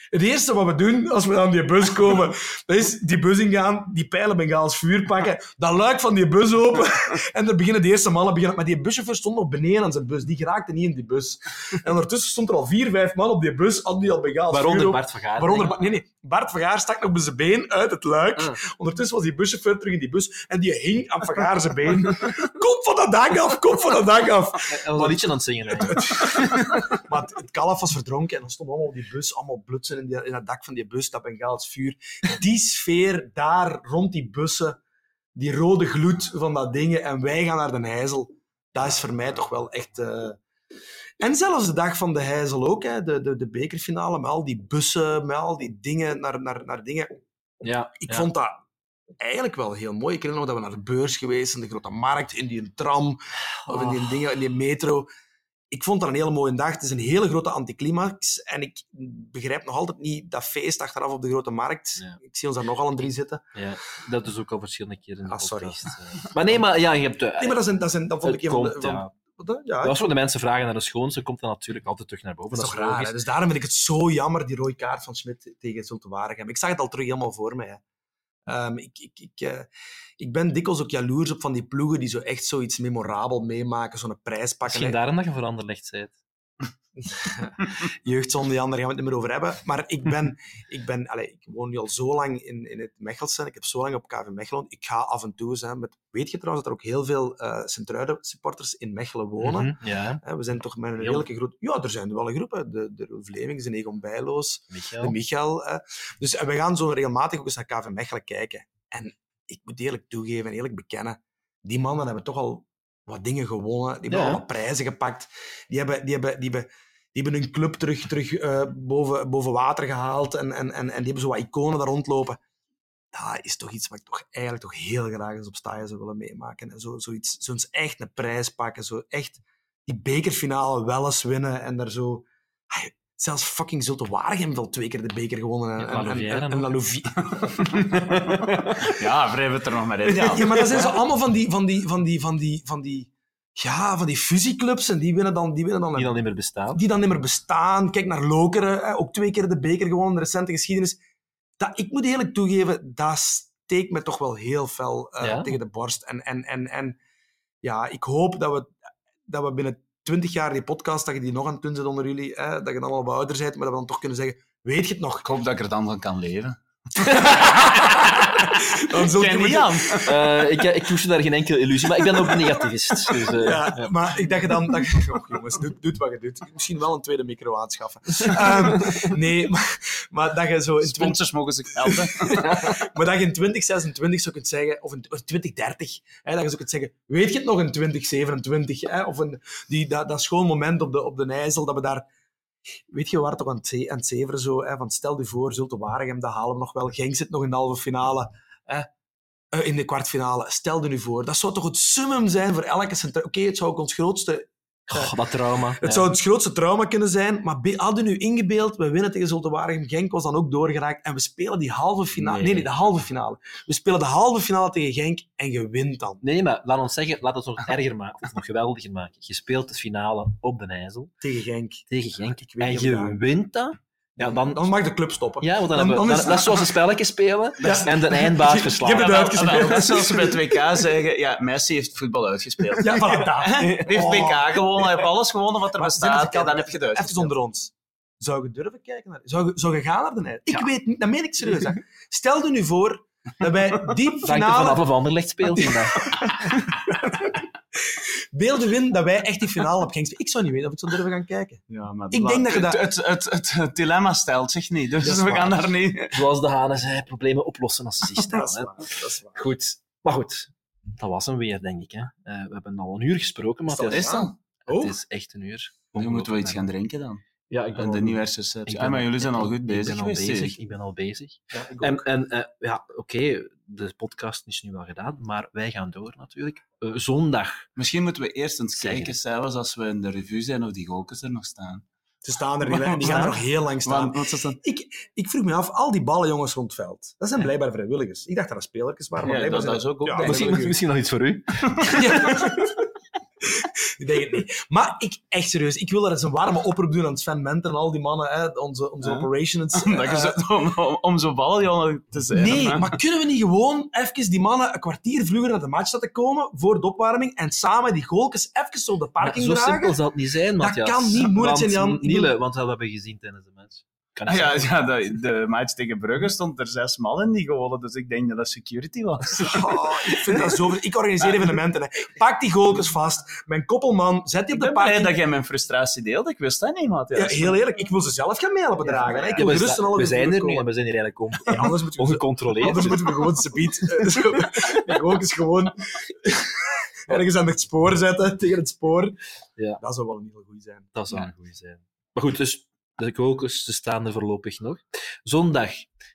Het eerste wat we doen als we aan die bus komen, dat is die bus ingaan, die pijlenbengaals vuur pakken, dat luik van die bus open en er beginnen de eerste mannen beginnen. Maar die buschauffeur stond nog beneden aan zijn bus. Die geraakte niet in die bus. En ondertussen stond er al vier, vijf man op die bus, hadden die al bengaals vuur Waaronder. Bart van Gaar. Waaronder, nee, nee. Bart van Gaar stak nog bij zijn been uit het luik. Ah. Ondertussen was die buschauffeur terug in die bus en die hing aan Van Gaar zijn been. Kom van dat dak af, kom van dat dak af. Hij was een liedje aan het zingen. eigenlijk. Maar het, het kalf was verdronken en dan stond allemaal op die bus, allemaal blutsen in, die, in het dak van die bus, dat Bengaals vuur. Die sfeer daar rond die bussen, die rode gloed van dat ding en wij gaan naar de Heizel, dat is voor mij toch wel echt... eh, En zelfs de dag van de Heizel ook, hè, de, de, de bekerfinale, met al die bussen, met al die dingen, naar, naar, naar dingen. Ja, Ik ja. vond dat eigenlijk wel heel mooi. Ik herinner me dat we naar de beurs geweest zijn, de grote markt, in die tram, of in die, dingen, in die metro. Ik vond dat een hele mooie dag. Het is een hele grote anticlimax. En ik begrijp nog altijd niet dat feest achteraf op de grote markt. Ja. Ik zie ons daar nogal een drie zitten. Ja, dat is ook al verschillende keren Ah, sorry. eh. Maar nee, maar ja, je hebt... eh, Nee, maar dat, zijn, dat, zijn, dat vond ik een van de... komt, Van, ja. Als we de mensen vragen naar de schoonste, komt dat natuurlijk altijd terug naar boven. dat is raar. Dus daarom vind ik het zo jammer, die rode kaart van Schmidt tegen Zulte Waregem. Ik zag het al terug helemaal voor mij. Ehm, ik, ik, ik, eh, ik ben dikwijls ook jaloers op van die ploegen die zo echt zoiets memorabel meemaken, zo'n prijs pakken. Misschien daarom dat je voor Anderlecht bent. jeugdzonde, Jan, daar gaan we het niet meer over hebben. Maar ik ben, ik ben allez, ik woon nu al zo lang in, in het Mechelse. Ik heb zo lang op KV Mechelen. Ik ga af en toe eens, hè, met, weet je trouwens dat er ook heel veel Sint-Truiden supporters in Mechelen wonen? Mhm, Ja, we zijn toch met een redelijke groep. Ja, er zijn wel een groep. hè. De, de Vlemings, de Egon Bijloos, de hè. Dus we gaan zo regelmatig ook eens naar KV Mechelen kijken. En ik moet eerlijk toegeven en eerlijk bekennen, die mannen hebben toch al wat dingen gewonnen. Die hebben Ja. al wat prijzen gepakt. Die hebben, die hebben, die hebben, die hebben hun club terug, terug eh, boven, boven water gehaald. En, en, en, en die hebben zo wat iconen daar rondlopen. Dat is toch iets wat ik toch eigenlijk toch heel graag eens op staaien zou willen meemaken. En zo, zoiets, zo'n echt een prijs pakken. Zo echt die bekerfinale wel eens winnen. En daar zo... Zelfs fucking Zulte Waregem wel twee keer de beker gewonnen. En, Ja, en, en. La Louvière. Ja, wrijf het er nog maar in. Ja, Ja, maar dat zijn zo allemaal van die, van die, van die, van die, van die, ja, van die fusieclubs. En die winnen dan, die winnen dan, Die dan niet meer bestaan. die dan niet meer bestaan. Kijk naar Lokeren, hè, ook twee keer de beker gewonnen in de recente geschiedenis. Dat, ik moet eerlijk toegeven, dat steekt me toch wel heel fel eh, Ja? tegen de borst. En, en, en, en ja, ik hoop dat we, dat we binnen twintig jaar die podcast, dat je die nog aan het doen zit onder jullie, hè, dat je dan allemaal wat ouder bent, maar dat we dan toch kunnen zeggen, weet je het nog? Ik hoop dat ik er dan van kan leven. dan zul je niet aan. Eh, ik, ik koester daar geen enkele illusie, maar ik ben ook een negativist. Dus, eh, Ja, ja. maar ik dacht dan... Dat, je- oh, jongens, doe, doe wat je doet. Misschien wel een tweede micro aanschaffen. Ehm, nee, maar, maar dat je zo in 20, Sponsors mogen zich helpen. maar dat je in 2026 zo kunt zeggen, of in of 2030, hè, dat je zo kunt zeggen, weet je het nog in 2027? Hè, of een, die, dat, dat schoon moment op de, op de IJssel, dat we daar... Weet je, we waren toch aan het, aan het zo, hè, van stel je voor, Zulte Waregem, dat halen nog wel. Genk zit nog in de halve finale. Hè, eh, in de kwartfinale. Stel je nu voor. Dat zou toch het summum zijn voor elke centraal... Oké, het zou ook ons grootste Goh, dat trauma. het Ja. zou het grootste trauma kunnen zijn, maar hadden nu ingebeeld, we winnen tegen Zulte Waregem, Genk was dan ook doorgeraakt en we spelen die halve finale. Nee. Nee. nee, de halve finale. We spelen de halve finale tegen Genk en je wint dan Nee, maar laat ons zeggen, laat het nog erger maken, of nog geweldiger maken. Je speelt de finale op de IJssel tegen Genk. tegen Genk en je wint dat. Ja, dan, Dan mag de club stoppen. ja, want dan, Dan- hebben we, dan is- dat is zoals een spelletje spelen Ja. en de eindbaas Je- je verslaan. hebt het uitgespeeld. wel, Zoals ze bij het WK zeggen, ja, Messi heeft voetbal uitgespeeld. Ja, voilà, dat. Hij heeft Oh. WK gewonnen, hij heeft alles gewonnen wat er Maar bestaat. Ja, dan heb je het Even uitgespeeld. onder ons. Zou je durven kijken naar... Zou je, zou je gaan naar de IJssel? Ik Ja. weet niet, dat meen ik serieus. Hè. Stel je nu voor dat wij die Dank je finale... vanaf of Anderlecht speelt. in dat. Beelden win dat wij echt die finale op spelen. Ik zou niet weten of ik zou durven gaan kijken. Ja, maar Ik denk dat je dat- het, het, het, dilemma stelt zich niet, dus we gaan daar niet... Zoals de Hanen zei, problemen oplossen als ze zich stellen. Dat is hè. waar. Dat is waar. Goed, maar goed. Dat was hem weer, denk ik. Hè. Eh, we hebben al een uur gesproken, maar Is dat het Is dan? het Oh. is echt een uur. Nu moeten we iets gaan drinken dan. Ja, ik En de nieuwjaarsreceptie. ik Ah, maar jullie zijn al ik- goed ik bezig ben al bezig. ik. Ik ben al bezig. Ja, ik En, en eh, ja, oké, de podcast is nu wel gedaan, maar wij gaan door natuurlijk. Eh, zondag. Misschien moeten we eerst eens kijken, zelfs als we in de revue zijn, of die golkens er nog staan. Ze staan er niet en die gaan er nog heel lang staan. Want? Ik, ik vroeg me af, al die ballen jongens rond het veld, dat zijn blijkbaar vrijwilligers. Ik dacht dat dat spelertjes waren, maar Ja, blijkbaar dat- zijn dat is ook- Ja, Misschien, is misschien nog iets voor u. ik denk het niet. Maar ik, echt serieus, ik wil er eens een warme oproep doen aan Sven Menter en al die mannen, hè, onze, onze Ja. operations. Dat eh, zo, om, om, om zo'n baljongen te zijn. Nee, hè? maar kunnen we niet gewoon even die mannen een kwartier vroeger naar de match laten komen voor de opwarming en samen die goaltjes even zo op de Maar parking zo dragen? simpel zal het niet zijn, Dat Matthias. kan niet moeilijk Want, zijn, Jan. Niele, want dat hebben we gezien tijdens de match. Kan Ja, ja de, de match tegen Brugge stond er zes man in die golen, dus ik denk dat dat security was. Oh, ik vind dat zo... Ik organiseer evenementen. Hè. Pak die goaltjes vast. Mijn koppelman, zet die Ik op de blij parking. dat jij mijn frustratie deelde. Ik wist dat niet, Ja, Matthias. heel eerlijk, ik wil ze zelf gaan mee helpen dragen. hè. Ik Ja, wil gerust alle we zijn er nu en we zijn hier eigenlijk Ja, anders moeten we, ongecontroleerd. anders moeten we gewoon subiet die goaltjes gewoon ergens aan het spoor zetten, tegen het spoor. Ja. Dat zou wel niet heel goed zijn. Dat zou Ja. een goede zijn. Maar goed, dus de kokers ze staan er voorlopig nog. Zondag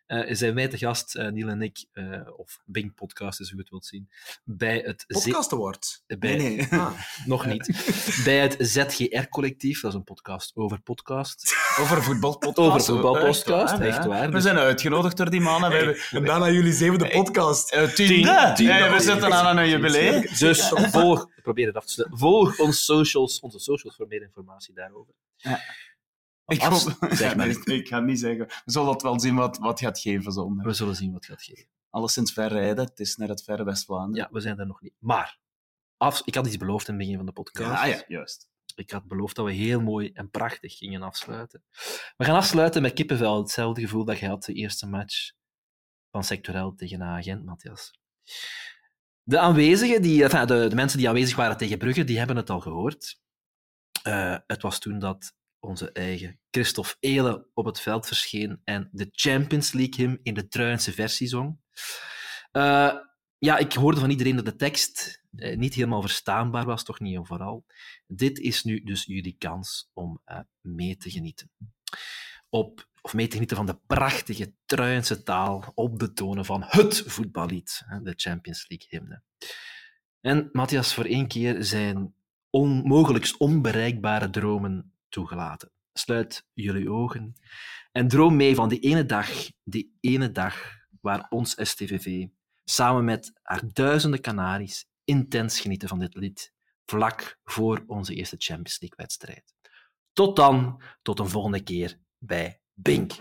eh, zijn wij te gast, eh, Niel en ik, eh, of Bing Podcast, als u het wilt zien, bij het... Podcast Award. bij, Nee, nee. Ah. Nog niet. Bij het ZGR-collectief, dat is een podcast over podcast. Over voetbalpodcast. Over voetbalpodcast, Echt waar, echt waar. We Dus- zijn uitgenodigd door die mannen. We hebben En daarna jullie zevende podcast. eh, tiende. Tiende. Ja, we zitten aan een jubileum. Dus volg, probeer het af te sluiten. Volg ons socials, onze socials voor meer informatie daarover. Ja. Ik, hoop, zeg maar nee, ik ga niet zeggen. We zullen het wel zien wat, wat gaat geven zondag. We zullen zien wat gaat geven. Alleszins ver rijden. Het is naar het verre West-Vlaanderen. Ja, we zijn er nog niet. Maar, af, ik had iets beloofd in het begin van de podcast. Ja, ah ja, juist. Ik had beloofd dat we heel mooi en prachtig gingen afsluiten. We gaan afsluiten met kippenvel. Hetzelfde gevoel dat je had de eerste match van Sectorel tegen Agent, Matthias. De aanwezigen, die, enfin, de, de mensen die aanwezig waren tegen Brugge, die hebben het al gehoord. Eh, het was toen dat onze eigen Christophe Eelen op het veld verscheen en de Champions League hymn in de Truinse versie zong. Eh, ja, ik hoorde van iedereen dat de tekst eh, niet helemaal verstaanbaar was, toch niet en vooral. Dit is nu dus jullie kans om eh, mee te genieten. Op, of mee te genieten van de prachtige Truinse taal op de tonen van het voetballied, de Champions League hymne. En Matthias, voor één keer zijn onmogelijkst onbereikbare dromen toegelaten. Sluit jullie ogen en droom mee van die ene dag, die ene dag waar ons STVV samen met haar duizenden Canaries intens genieten van dit lied, vlak voor onze eerste Champions League-wedstrijd. Tot dan, tot een volgende keer bij Bink.